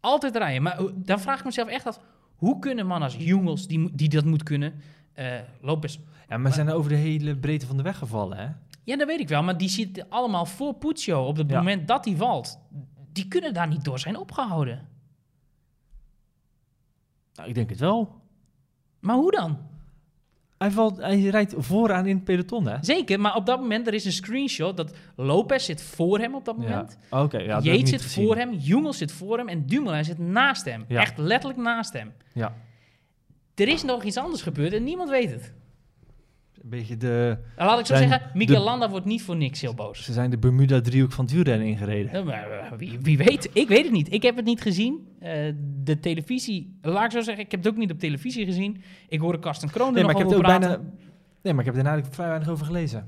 Altijd rijden. Maar dan vraag ik mezelf echt af, hoe kunnen mannen als Jungels, die, die dat moet kunnen, uh, Lopez... Ja, maar zijn er over de hele breedte van de weg gevallen, hè? Ja, dat weet ik wel. Maar die zitten allemaal voor Puccio op het ja. moment dat hij valt. Die kunnen daar niet door zijn opgehouden. Nou, ik denk het wel. Maar hoe dan? Hij, valt, hij rijdt vooraan in het peloton, hè? Zeker, maar op dat moment, er is een screenshot dat Lopez zit voor hem op dat moment. Ja. Oké, okay, ja, Yates zit gezien. voor hem, Jungels zit voor hem en Dumoulin zit naast hem. Ja. Echt letterlijk naast hem. Ja. Er is nog iets anders gebeurd en niemand weet het. Een beetje de... Nou, laat ik zo Zijn zeggen, de- Mikel Landa wordt niet voor niks heel boos. Ze zijn de Bermuda-driehoek van het wielrennen ingereden. Ja, maar, eh, wie, wie weet, ik weet het niet. Ik heb het niet gezien. Eh, de televisie, laat ik zo zeggen, ik heb het ook niet op televisie gezien. Ik hoorde Karsten Kroon er Nee, maar nog ik heb praten. bijna... Nee, maar ik heb er vrij weinig over gelezen.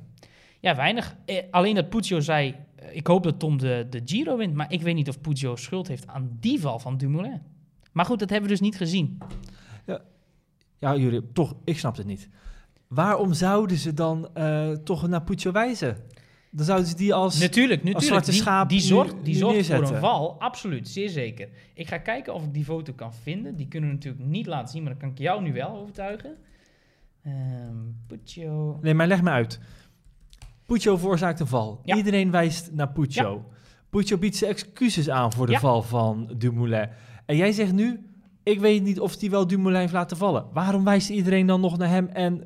Ja, weinig. Eh, alleen dat Puccio zei, ik hoop dat Tom de, de Giro wint. Maar ik weet niet of Puccio schuld heeft aan die val van Dumoulin. Maar goed, dat hebben we dus niet gezien. Ja, jullie, toch, ik snap het niet. Waarom zouden ze dan eh, toch naar Puccio wijzen? Dan zouden ze die als... Natuurlijk, natuurlijk. zwarte die, schaap die zorgt, die zorgt voor een val, absoluut, zeer zeker. Ik ga kijken of ik die foto kan vinden. Die kunnen we natuurlijk niet laten zien, maar dan kan ik jou nu wel overtuigen. Ehm Puccio. Nee, maar leg me uit. Puccio veroorzaakt een val. Ja. Iedereen wijst naar Puccio. Puccio biedt zijn excuses aan voor de Ja. val van Dumoulin. En jij zegt nu, ik weet niet of hij wel Dumoulin heeft laten vallen. Waarom wijst iedereen dan nog naar hem en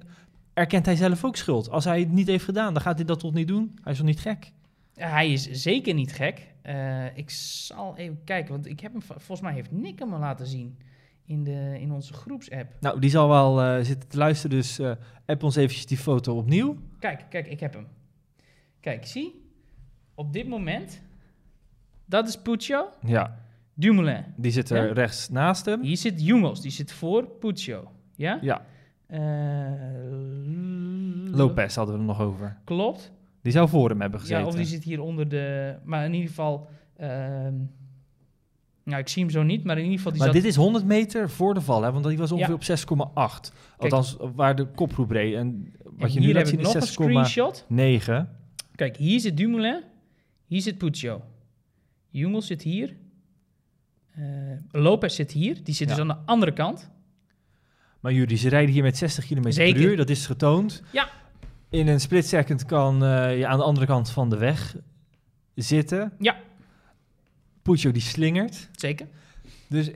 erkent hij zelf ook schuld? Als hij het niet heeft gedaan, dan gaat hij dat toch niet doen? Hij is toch niet gek? Hij is zeker niet gek. Eh, ik zal even kijken, want ik heb hem, volgens mij heeft Nick hem al laten zien in, de, in onze groepsapp. Nou, die zal wel eh, zitten te luisteren, dus eh app ons eventjes die foto opnieuw. Kijk, kijk, ik heb hem. Kijk, zie. Op dit moment, dat is Puccio, Ja, Dumoulin. die zit er Ja? rechts naast hem. Hier zit Jungels, die zit voor Puccio. Ja? Ja, Lopez hadden we er nog over. Klopt. Die zou voor hem hebben gezeten. Ja, of die zit hier onder de... Maar in ieder geval... ehm, nou, ik zie hem zo niet, maar in ieder geval... Die maar zat, dit is 100 meter voor de val, hè? want die was ongeveer Ja. op 6,8. Althans, waar de kopgroep reed. En en wat je hier nu heb laat ik zien nog een is screenshot. 6,9. Kijk, hier zit Dumoulin. Hier zit Puccio. Jungels zit hier. Eh, Lopez zit hier. Die zit Ja. dus aan de andere kant. Maar jullie, ze rijden hier met 60 km per Zeker. uur. Dat is getoond. Ja. In een split second kan eh, je aan de andere kant van de weg zitten. Ja. Puccio die slingert. Zeker. Dus,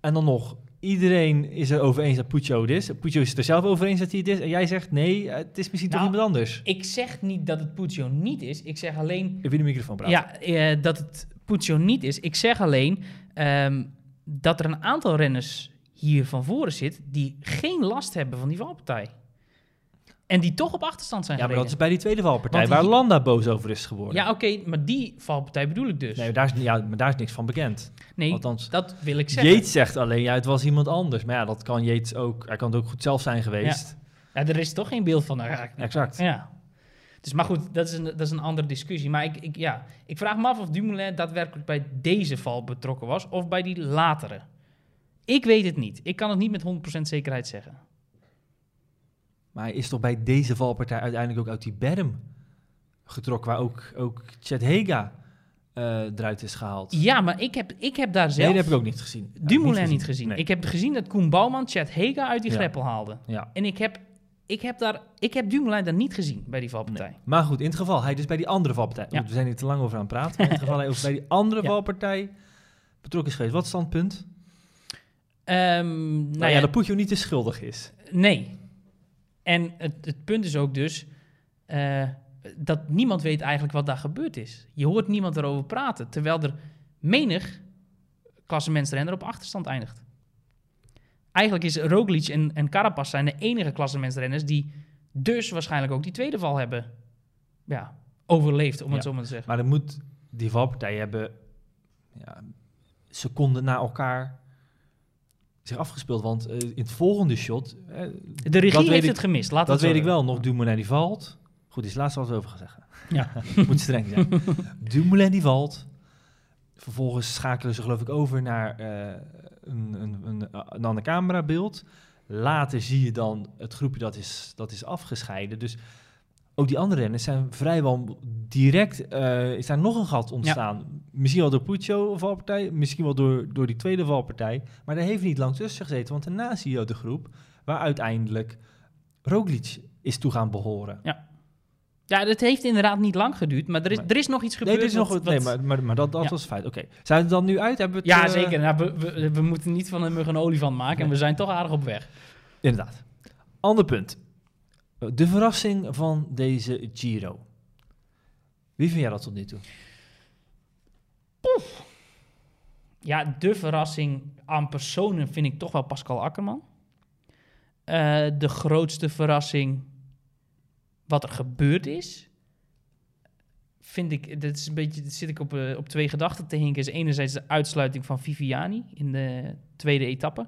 en dan nog, iedereen is er over eens dat Puccio het is. Puccio is het er zelf over eens dat hij het is. En jij zegt, nee, het is misschien toch Nou, iemand anders. Ik zeg niet dat het Puccio niet is. Ik zeg alleen Even de microfoon praten. Ja, eh, dat het Puccio niet is. Ik zeg alleen ehm, dat er een aantal renners hier van voren zit die geen last hebben van die valpartij. En die toch op achterstand zijn Ja, maar dat is bij die tweede valpartij, Want waar die- Landa boos over is geworden. Ja, oké, maar die valpartij bedoel ik dus. Nee, Nee, daar is, ja, maar daar is niks van bekend. althans, dat wil ik zeggen. Yates zegt alleen, ja, het was iemand anders. Maar ja, dat kan Yates ook. Hij kan het ook goed zelf zijn geweest. Ja, er is toch geen beeld van. Nou, ja, Exact. ja. Dus, maar goed, dat is, een, dat is een andere discussie. Maar ik, ik, ja, ik vraag me af of Dumoulin daadwerkelijk bij deze val betrokken was of bij die latere. Ik weet het niet. Ik kan het niet met 100% zekerheid zeggen. Maar hij is toch bij deze valpartij uiteindelijk ook uit die berm getrokken, waar ook, ook Chet Hega eh, eruit is gehaald. Ja, maar ik heb, ik heb daar nee, zelf dat heb ik ook niet gezien. Ja, Dumoulin niet gezien. Nee. Ik heb gezien dat Koen Bouwman Chad Hega uit die Ja. greppel haalde. Ja. En ik heb, ik heb, daar, ik heb Dumoulin daar niet gezien bij die valpartij. Nee. Maar goed, in het geval, hij dus bij die andere valpartij. Ja. We zijn hier te lang over aan het praten. *laughs* In het geval, hij ook bij die andere valpartij betrokken is geweest. Wat is dan het punt? Ehm, Nou, nou ja, dat Puccio niet te schuldig is. nee. En het, het punt is ook dus eh, dat niemand weet eigenlijk wat daar gebeurd is. Je hoort niemand erover praten, terwijl er menig klassementsrenner op achterstand eindigt. Eigenlijk is Roglic en, en Carapaz zijn de enige klassementsrenners die dus waarschijnlijk ook die tweede val hebben ja, overleefd, om Ja. het zo maar te zeggen. Maar dan moet die valpartij hebben ja, seconden na elkaar zich afgespeeld. Want eh, in het volgende shot... eh, De regie heeft ik- het gemist, laat dat het weet ik wel. Nog Dumoulin die valt. Goed, die is laatst eens over gaan zeggen. Ja. *laughs* Moet streng zijn. Dumoulin die valt. Vervolgens schakelen ze geloof ik over naar eh, een, een, een, een ander camerabeeld. Later zie je dan het groepje dat is, dat is afgescheiden. Dus ook die andere renners zijn vrijwel direct... eh, is daar nog een gat ontstaan. Misschien wel door Puccio valpartij, misschien wel door, door die tweede valpartij. Maar daar heeft niet lang tussen gezeten. Want daarna zie je ook de groep waar uiteindelijk Roglic is toe gaan behoren. Ja, het heeft inderdaad niet lang geduurd, maar er is, Nee. er is nog iets Nee, gebeurd. dit is nog, wat- nee maar, maar, maar dat, dat Ja. was feit. Oké, zijn we er dan nu uit? Hebben we het, Ja, eh, zeker. Nou, we, we, we moeten niet van een mug een olifant maken en we zijn toch aardig op weg. Inderdaad. Ander punt. De verrassing van deze Giro. Wie vind jij dat tot nu toe? Ja, de verrassing aan personen vind ik toch wel Pascal Akkerman. eh, de grootste verrassing wat er gebeurd is. Vind ik, dat is een beetje, dat zit ik op, eh, op twee gedachten te hinken. Is enerzijds de uitsluiting van Viviani in de tweede etappe.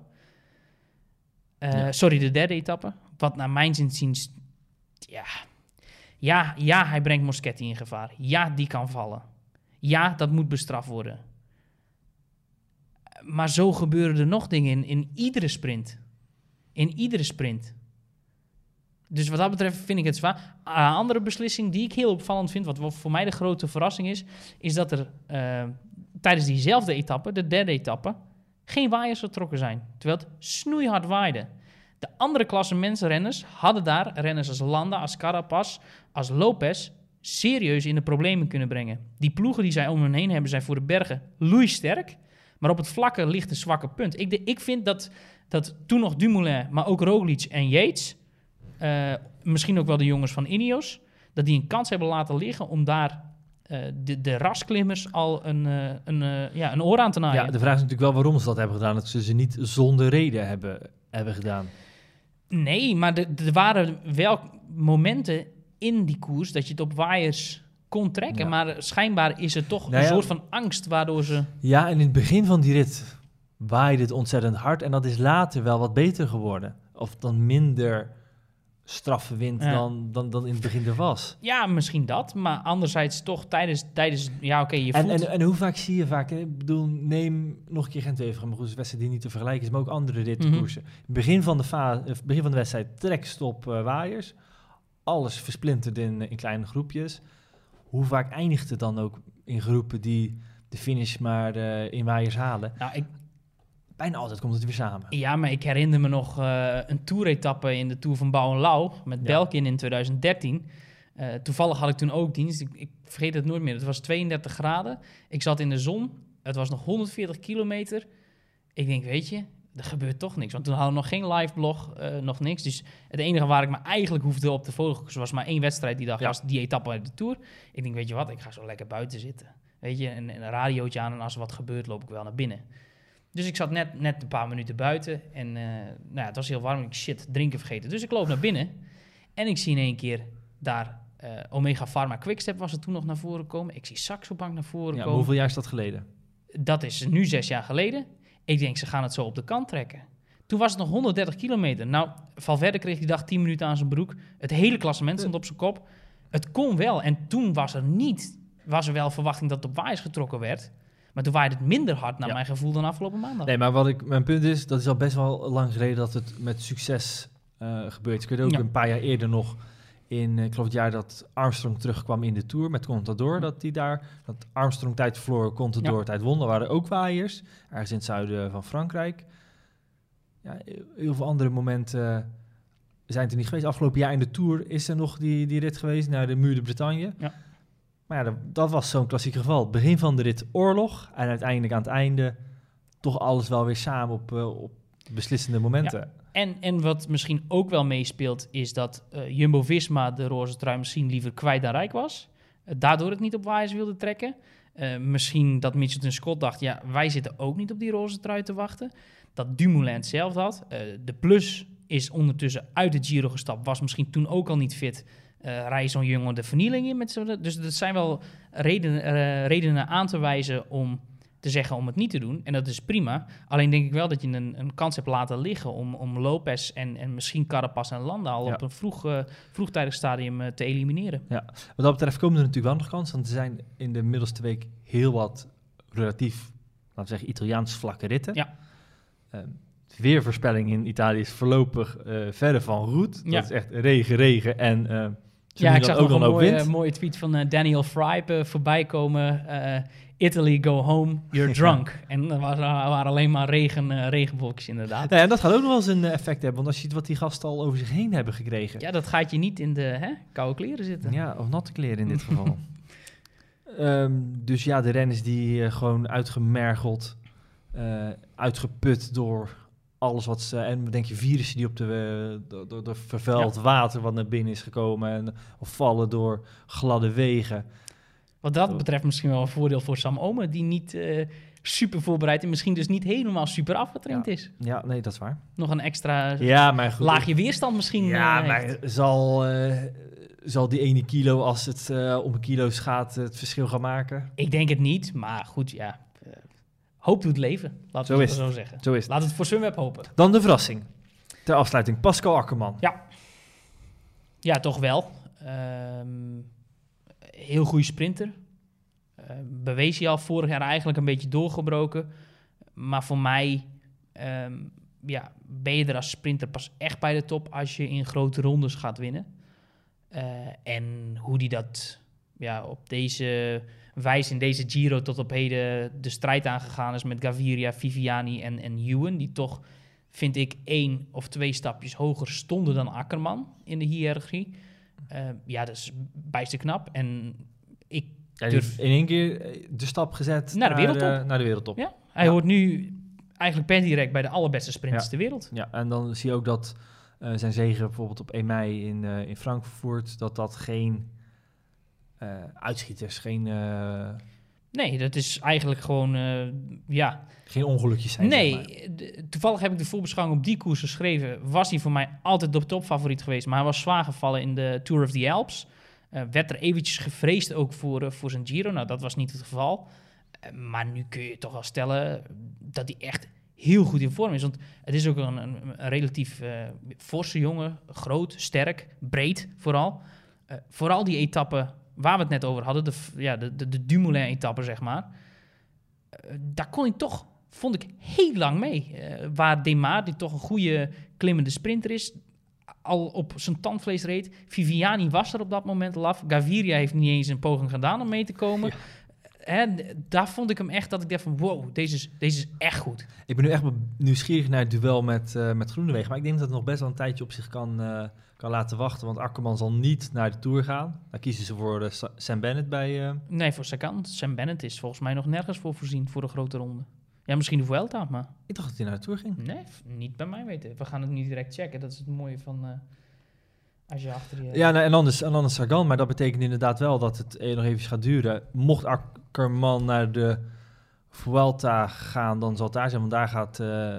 Eh, Ja. Sorry, de derde etappe. Wat naar mijn zin ja, ja, ja, hij brengt Moschetti in gevaar. Ja, die kan vallen. Ja, dat moet bestraft worden. Maar zo gebeuren er nog dingen in, in iedere sprint. In iedere sprint. Dus wat dat betreft vind ik het zwaar. Een andere beslissing die ik heel opvallend vind, wat voor mij de grote verrassing is, is dat er eh, tijdens diezelfde etappe, de derde etappe, geen waaiers getrokken zijn. Terwijl het snoeihard waaide. De andere klasse mensenrenners hadden daar renners als Landa, als Carapaz, als Lopez serieus in de problemen kunnen brengen. Die ploegen die zij om hen heen hebben zijn voor de bergen sterk, maar op het vlakke ligt een zwakke punt. Ik, ik vind dat, dat toen nog Dumoulin, maar ook Roglic en Yates, eh, misschien ook wel de jongens van Ineos, dat die een kans hebben laten liggen om daar eh, de, de rasklimmers al een, eh, een, ja, een oor aan te naaien. Ja, de vraag is natuurlijk wel waarom ze dat hebben gedaan. Dat ze ze niet zonder reden hebben, hebben gedaan. Nee, maar er- waren wel momenten in die koers dat je het op waaiers kon trekken. Ja. Maar schijnbaar is er toch Nou een ja. soort van angst waardoor ze... Ja, en in het begin van die rit waaide het ontzettend hard. En dat is later wel wat beter geworden. Of dan minder straffe wind Ja. dan, dan, dan in het begin er was. Ja, misschien dat. Maar anderzijds toch tijdens... tijdens ja, oké, je En, voelt... en, en hoe vaak zie je vaak, hè? ik bedoel, neem nog een keer gent even, maar goed, is wedstrijd die niet te vergelijken is, maar ook andere ritkoersen. Begin, van de fa- eh, begin van de wedstrijd trek, stop, eh, waaiers. Alles versplinterd in, eh, in kleine groepjes. Hoe vaak eindigt het dan ook in groepen die de finish maar in waaiers halen? nou, ik, Bijna altijd komt het weer samen. ja, maar ik herinner me nog eh, een toeretappe in de Tour van Bouw en Lau met Ja. Belkin in 2013. Eh, toevallig had ik toen ook dienst. Ik, ik vergeet het nooit meer. Het was 32 graden. Ik zat in de zon. Het was nog 140 kilometer. Ik denk, weet je, er gebeurt toch niks. Want toen hadden we nog geen live blog, eh, nog niks. Dus het enige waar ik me eigenlijk hoefde op te focussen was maar één wedstrijd die dag, Ja. was die etappe uit de Tour. Ik denk, weet je wat, ik ga zo lekker buiten zitten. Weet je, en, en een radiootje aan en als er wat gebeurt, loop ik wel naar binnen. Dus ik zat net, net een paar minuten buiten en eh, nou ja, het was heel warm. Ik shit, drinken vergeten. Dus ik loop naar binnen en ik zie in één keer daar eh, Omega Pharma Quickstep was er toen nog naar voren komen. Ik zie Saxo Bank naar voren Ja, komen. hoeveel jaar is dat geleden? Dat is nu zes jaar geleden. Ik denk, ze gaan het zo op de kant trekken. Toen was het nog 130 kilometer. Nou, Valverde kreeg die dag 10 minuten aan zijn broek. Het hele klassement stond op zijn kop. Het kon wel. En toen was er niet... Was er wel verwachting dat het op waaiers getrokken werd. Maar toen waaide het minder hard, naar Ja. mijn gevoel, dan afgelopen maandag. Nee, maar wat ik, mijn punt is, dat is al best wel lang geleden dat het met succes eh gebeurt. Ik weet ook Ja. een paar jaar eerder nog, in, eh, ik geloof het jaar dat Armstrong terugkwam in de Tour met Contador, dat hij daar, dat Armstrong tijd verloor, Contador tijd won. Er waren ook waaiers, ergens in het zuiden van Frankrijk. Ja, heel veel andere momenten zijn het er niet geweest. Afgelopen jaar in de Tour is er nog die, die rit geweest naar de Muur de Bretagne. Ja. Maar ja, dat, was zo'n klassiek geval. Begin van de rit oorlog en uiteindelijk aan het einde toch alles wel weer samen op, eh, beslissende momenten. En, en wat misschien ook wel meespeelt, is dat eh, Jumbo-Visma de roze trui misschien liever kwijt dan rijk was. Eh, daardoor het niet op waaiers wilde trekken. Misschien dat Mitchelton Scott dacht, ja, wij zitten ook niet op die roze trui te wachten. Dat Dumoulin hetzelfde had. De plus is ondertussen uit de Giro gestapt, was misschien toen ook al niet fit. Eh rij zo'n jongen de vernieling in met z'n... Dus dat zijn wel redenen, eh, redenen aan te wijzen om te zeggen om het niet te doen. En dat is prima. Alleen denk ik wel dat je een, een kans hebt laten liggen om, om Lopez en, en misschien Carapaz en Landa al Ja. op een vroeg, eh, vroegtijdig stadium te elimineren. Wat dat betreft komen er natuurlijk wel nog kansen. Want er zijn in de middelste week heel wat relatief, laten we zeggen, Italiaans vlakke ritten. Ja. Ehm, weervoorspelling in Italië is voorlopig verder van goed. Dat Ja. is echt regen, regen en ja, ik zag nog een ook mooie, mooie tweet van eh, Daniel Frype eh, voorbij komen. eh, Italy, go home, you're *laughs* drunk. En er waren, waren alleen maar regen, eh, regenwolkjes inderdaad. Nou ja, en dat gaat ook nog wel eens een effect hebben. Want als je ziet wat die gasten al over zich heen hebben gekregen. Ja, dat gaat je niet in de hè, koude kleren zitten. Ja, of natte kleren in dit *laughs* geval. Ehm, dus ja, de renners die gewoon uitgemergeld, uitgeput door alles wat ze... En denk je virussen die op de, eh, door, door, door vervuild water wat naar binnen is gekomen. En, of vallen door gladde wegen. Wat dat betreft misschien wel een voordeel voor Sam Omen, die niet, eh, super voorbereid en misschien dus niet helemaal super afgetraind Ja. is. Ja, nee, dat is waar. Nog een extra Ja, maar goed. laagje weerstand misschien. Ja, eh, maar zal, eh, zal die ene kilo, als het eh, om een kilo's gaat, het verschil gaan maken? Ik denk het niet, maar goed, ja. Hoop doet leven, laten we het zo zeggen. Zo is het. Laat het voor Sunweb hopen. Dan de verrassing. Ter afsluiting, Pascal Akkerman. Ja, toch wel. Ehm, heel goede sprinter. Eh, bewees hij al vorig jaar eigenlijk een beetje doorgebroken. Maar voor mij ehm, ja, ben je er als sprinter pas echt bij de top als je in grote rondes gaat winnen. Eh, en hoe die dat ja, op deze wijze in deze Giro tot op heden de strijd aangegaan is met Gaviria, Viviani en, en Ewan. Die toch, vind ik, één of twee stapjes hoger stonden dan Akkerman in de hiërarchie. Eh, ja, dat is bijster knap. En ik Ja, durf... in één keer eh, de stap gezet Naar de wereldtop. eh, naar de wereldtop. Ja, hij Ja. hoort nu eigenlijk per direct bij de allerbeste sprinters ter wereld. Ja, en dan zie je ook dat zijn zegen bijvoorbeeld op 1 mei in, eh, in Frankfurt, dat dat geen uitschieters, geen, eh, Nee, dat is eigenlijk gewoon, eh, ja... geen ongelukjes zijn. zeg Nee, maar. toevallig heb ik de voorbeschouwing op die koers geschreven. Was hij voor mij altijd de topfavoriet geweest. Maar hij was zwaar gevallen in de Tour of the Alps. Eh, werd er eventjes gevreesd ook voor, eh, voor zijn Giro. Nou, dat was niet het geval. Eh, maar nu kun je toch wel stellen dat hij echt heel goed in vorm is. Want het is ook een, een, een relatief eh, forse jongen. Groot, sterk, breed vooral. Eh, vooral die etappen waar we het net over hadden. De, ja, de, de, de Dumoulin-etappe, zeg maar. Eh, daar kon hij toch, vond ik, heel lang mee. Eh, waar Demar, die toch een goede klimmende sprinter is, al op zijn tandvlees reed. Viviani was er op dat moment al af. Gaviria heeft niet eens een poging gedaan om mee te komen. D- daar vond ik hem echt dat ik dacht van wow, deze is, deze is echt goed. Ik ben nu echt nieuwsgierig naar het duel met, eh met Groenewegen. Maar ik denk dat het nog best wel een tijdje op zich kan, kan laten wachten. Want Akkerman zal niet naar de Tour gaan. Daar kiezen ze voor eh, Sa- Sam Bennett bij... eh, Nee, voor Sagan. Sam Bennett is volgens mij nog nergens voor voorzien voor de grote ronde. Ja, misschien de Vuelta, maar ik dacht dat hij naar de Tour ging. nee, niet bij mij weten. We gaan het niet direct checken. Dat is het mooie van eh, als je achter je... Ja, nou, en anders, en anders Sagan. Maar dat betekent inderdaad wel dat het eh, nog even gaat duren. Mocht Akkerman naar de Vuelta gaan, dan zal het daar zijn. Want daar gaat... eh,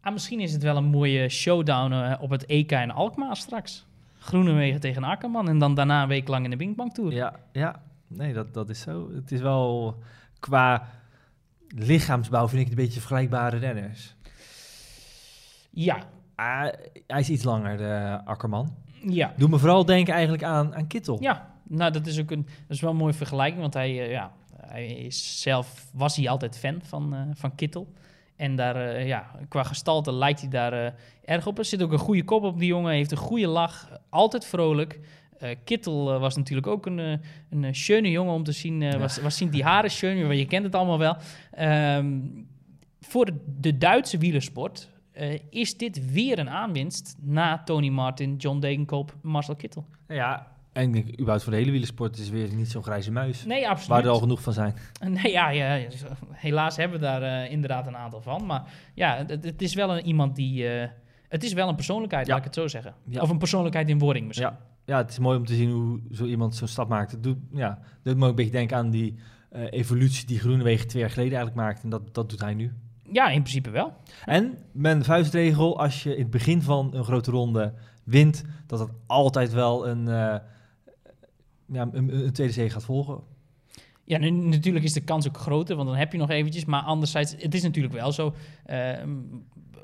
Ah, misschien is het wel een mooie showdown eh, op het EK in Alkmaar straks. Groenewegen tegen Akkerman en dan daarna een week lang in de Binkbank Tour. ja, ja, nee, dat, dat is zo. Het is wel qua lichaamsbouw vind ik het een beetje vergelijkbare renners. Ja, Ah, hij is iets langer, de Akkerman. ja. Doe me vooral denken eigenlijk aan, aan Kittel. Ja, nou dat is ook een, dat is wel een mooie vergelijking, want hij, eh, ja, hij is zelf, was hij altijd fan van, eh, van Kittel. En daar, eh, ja, qua gestalte lijkt hij daar eh, erg op. Er zit ook een goede kop op die jongen, heeft een goede lach, altijd vrolijk. Eh, Kittel was natuurlijk ook een, een eh, schöne jongen om te zien. eh, was, was zien die haren schön, maar je kent het allemaal wel. Ehm, voor de, Duitse wielersport is dit weer een aanwinst na Tony Martin, John Degenkolb, Marcel Kittel. Ja, en ik denk überhaupt voor de hele wielersport is weer niet zo'n grijze muis. Nee, absoluut. waar er al genoeg van zijn. *laughs* Nee, ja, ja, helaas hebben we daar eh, inderdaad een aantal van. Maar ja, het, het is wel een, iemand die... eh, het is wel een persoonlijkheid, Ja. laat ik het zo zeggen. Ja. Of een persoonlijkheid in wording misschien. Ja. ja, het is mooi om te zien hoe zo iemand zo'n stap maakt. Het doet, ja, dat doet me ook een beetje denken aan die eh, evolutie die Groenewegen twee jaar geleden eigenlijk maakte. En dat, dat doet hij nu. Ja, in principe wel. En mijn vuistregel, als je in het begin van een grote ronde wint, dat het altijd wel een, ja, een, tweede zege gaat volgen. Ja, natuurlijk is de kans ook groter, want dan heb je nog eventjes. Maar anderzijds, het is natuurlijk wel zo. ehm,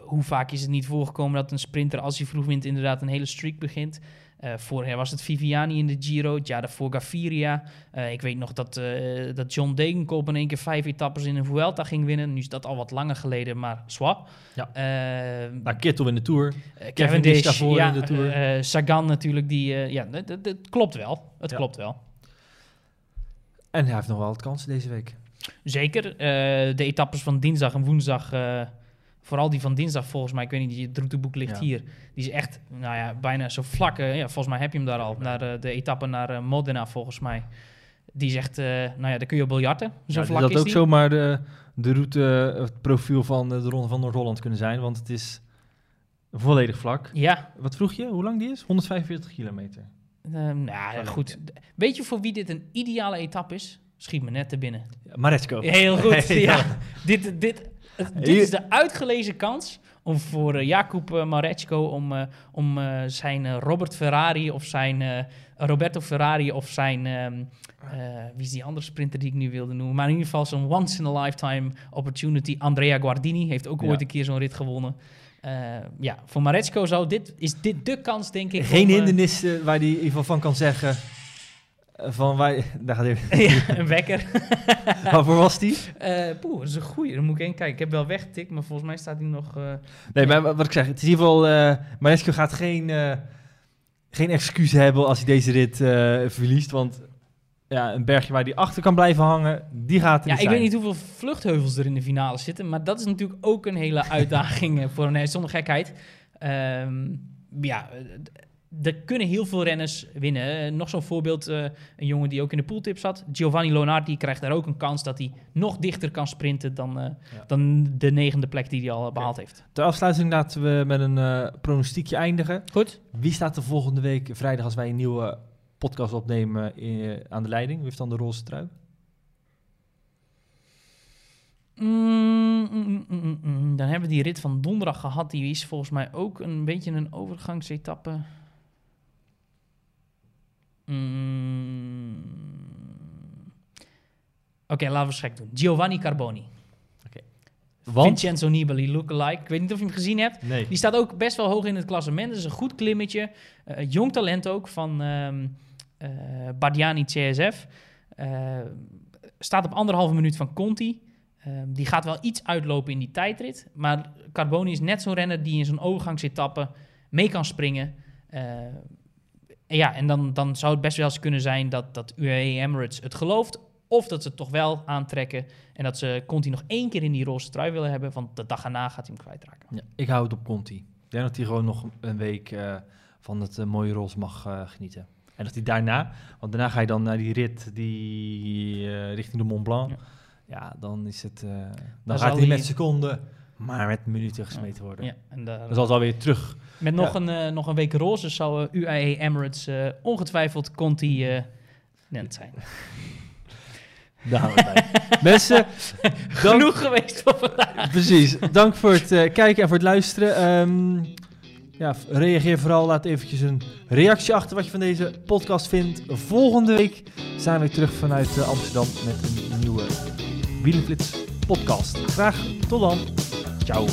hoe vaak is het niet voorgekomen dat een sprinter, als hij vroeg wint, inderdaad een hele streak begint. Vorig was het Viviani in de Giro, het jaar daarvoor Gaviria. Eh, ik weet nog dat, eh, dat John Degenkolb in één keer vijf etappes in een Vuelta ging winnen. Nu is dat al wat langer geleden, maar swap. Ja. Nou, Kittel in de Tour. Cavendish daarvoor ja, in de Tour. Sagan natuurlijk, die, ja, dat, dat klopt wel. Het Ja. klopt wel. En hij heeft nog wel wat kansen deze week. Zeker. de etappes van dinsdag en woensdag, vooral die van dinsdag volgens mij, ik weet niet, het routeboek ligt Ja. hier. Die is echt, nou ja, bijna zo vlak. ja, volgens mij heb je hem daar al, naar eh, de etappe naar eh, Modena volgens mij. Die zegt, eh, nou ja, daar kun je op biljarten. Zo Ja, vlak dat is ook die. zomaar de, de route, het profiel van de Ronde van Noord-Holland kunnen zijn. Want het is volledig vlak. Ja, Wat vroeg je? Hoe lang die is? 145 kilometer. nou ja, goed. Weet je voor wie dit een ideale etappe is? Schiet me net te binnen. Maresco. Heel goed. *laughs* Ja. ja. Dit, dit, dit is de uitgelezen kans om voor uh, Jakub uh, Marecko om, uh, om zijn Robert Ferrari of zijn Roberto Ferrari of zijn um, wie is die andere sprinter die ik nu wilde noemen, maar in ieder geval zo'n once in a lifetime opportunity. Andrea Guardini heeft ook Ja. ooit een keer zo'n rit gewonnen. ja, voor Marecko zou dit is dit de kans denk ik. Geen om, eh, hindernissen waar hij in ieder geval van kan zeggen. Van wij, *laughs* daar gaat even. *laughs* ja, een wekker. *laughs* Waarvoor was die? Poeh, dat is een goeie. Dan moet ik even kijken. Ik heb wel weggetikt, maar volgens mij staat hij nog... eh, Nee, maar wat ik zeg, het is in ieder geval. Maresco gaat geen, eh, geen excuus hebben als hij deze rit verliest. Want ja, een bergje waar hij achter kan blijven hangen, die gaat er Ja, ik zijn. weet niet hoeveel vluchtheuvels er in de finale zitten, maar dat is natuurlijk ook een hele uitdaging voor een zonder gekheid. Ehm, ja, er kunnen heel veel renners winnen. Nog zo'n voorbeeld, eh, een jongen die ook in de pooltip zat, Giovanni Lonardi, krijgt daar ook een kans dat hij nog dichter kan sprinten dan, eh, dan de negende plek die hij al eh, behaald heeft. Ter afsluiting laten we met een eh, pronostiekje eindigen. Goed. Wie staat er volgende week vrijdag als wij een nieuwe podcast opnemen aan de leiding? Wie heeft dan de roze trui? Mm, mm, mm. Dan hebben we die rit van donderdag gehad. Die is volgens mij ook een beetje een overgangsetappe. Mm. Oké, laten we gek doen. Giovanni Carboni. Want? Vincenzo Nibali lookalike. Ik weet niet of je hem gezien hebt. Nee. Die staat ook best wel hoog in het klassement. Dat is een goed klimmetje. Eh, jong talent ook van ehm eh, Bardiani CSF. Eh, staat op anderhalve minuut van Conti. Ehm, die gaat wel iets uitlopen in die tijdrit. Maar Carboni is net zo'n renner die in zo'n overgangsetappe mee kan springen. En ja, en dan, dan zou het best wel eens kunnen zijn dat, dat UAE Emirates het gelooft. Of dat ze het toch wel aantrekken. En dat ze Conti nog één keer in die roze trui willen hebben. Want de dag erna gaat hij hem kwijtraken. Ja, ik hou het op Conti. Ik denk dat hij gewoon nog een week eh, van het eh, mooie roze mag eh, genieten. En dat hij daarna, want daarna ga je dan naar die rit die richting de Mont Blanc. Ja. Ja, dan is het. dan Dan gaat hij- met seconden, maar met minuten gesmeten worden. Ja, en daar- het alweer terug. met nog, ja. een, eh, nog een week roze zou eh, UAE Emirates eh, ongetwijfeld Conti net zijn. *laughs* Daar houden we bij. Mensen, *laughs* dank, Genoeg geweest voor vandaag. precies. Dank voor het kijken en voor het luisteren. Ehm, ja, reageer vooral. Laat eventjes een reactie achter wat je van deze podcast vindt. Volgende week zijn we terug vanuit Amsterdam met een nieuwe Wielenflits podcast. Graag tot dan. Chao.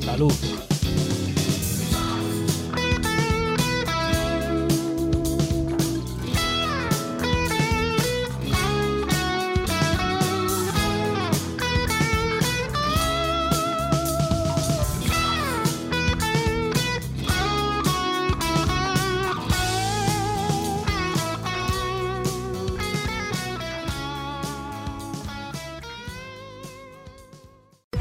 Salud.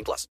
18 plus.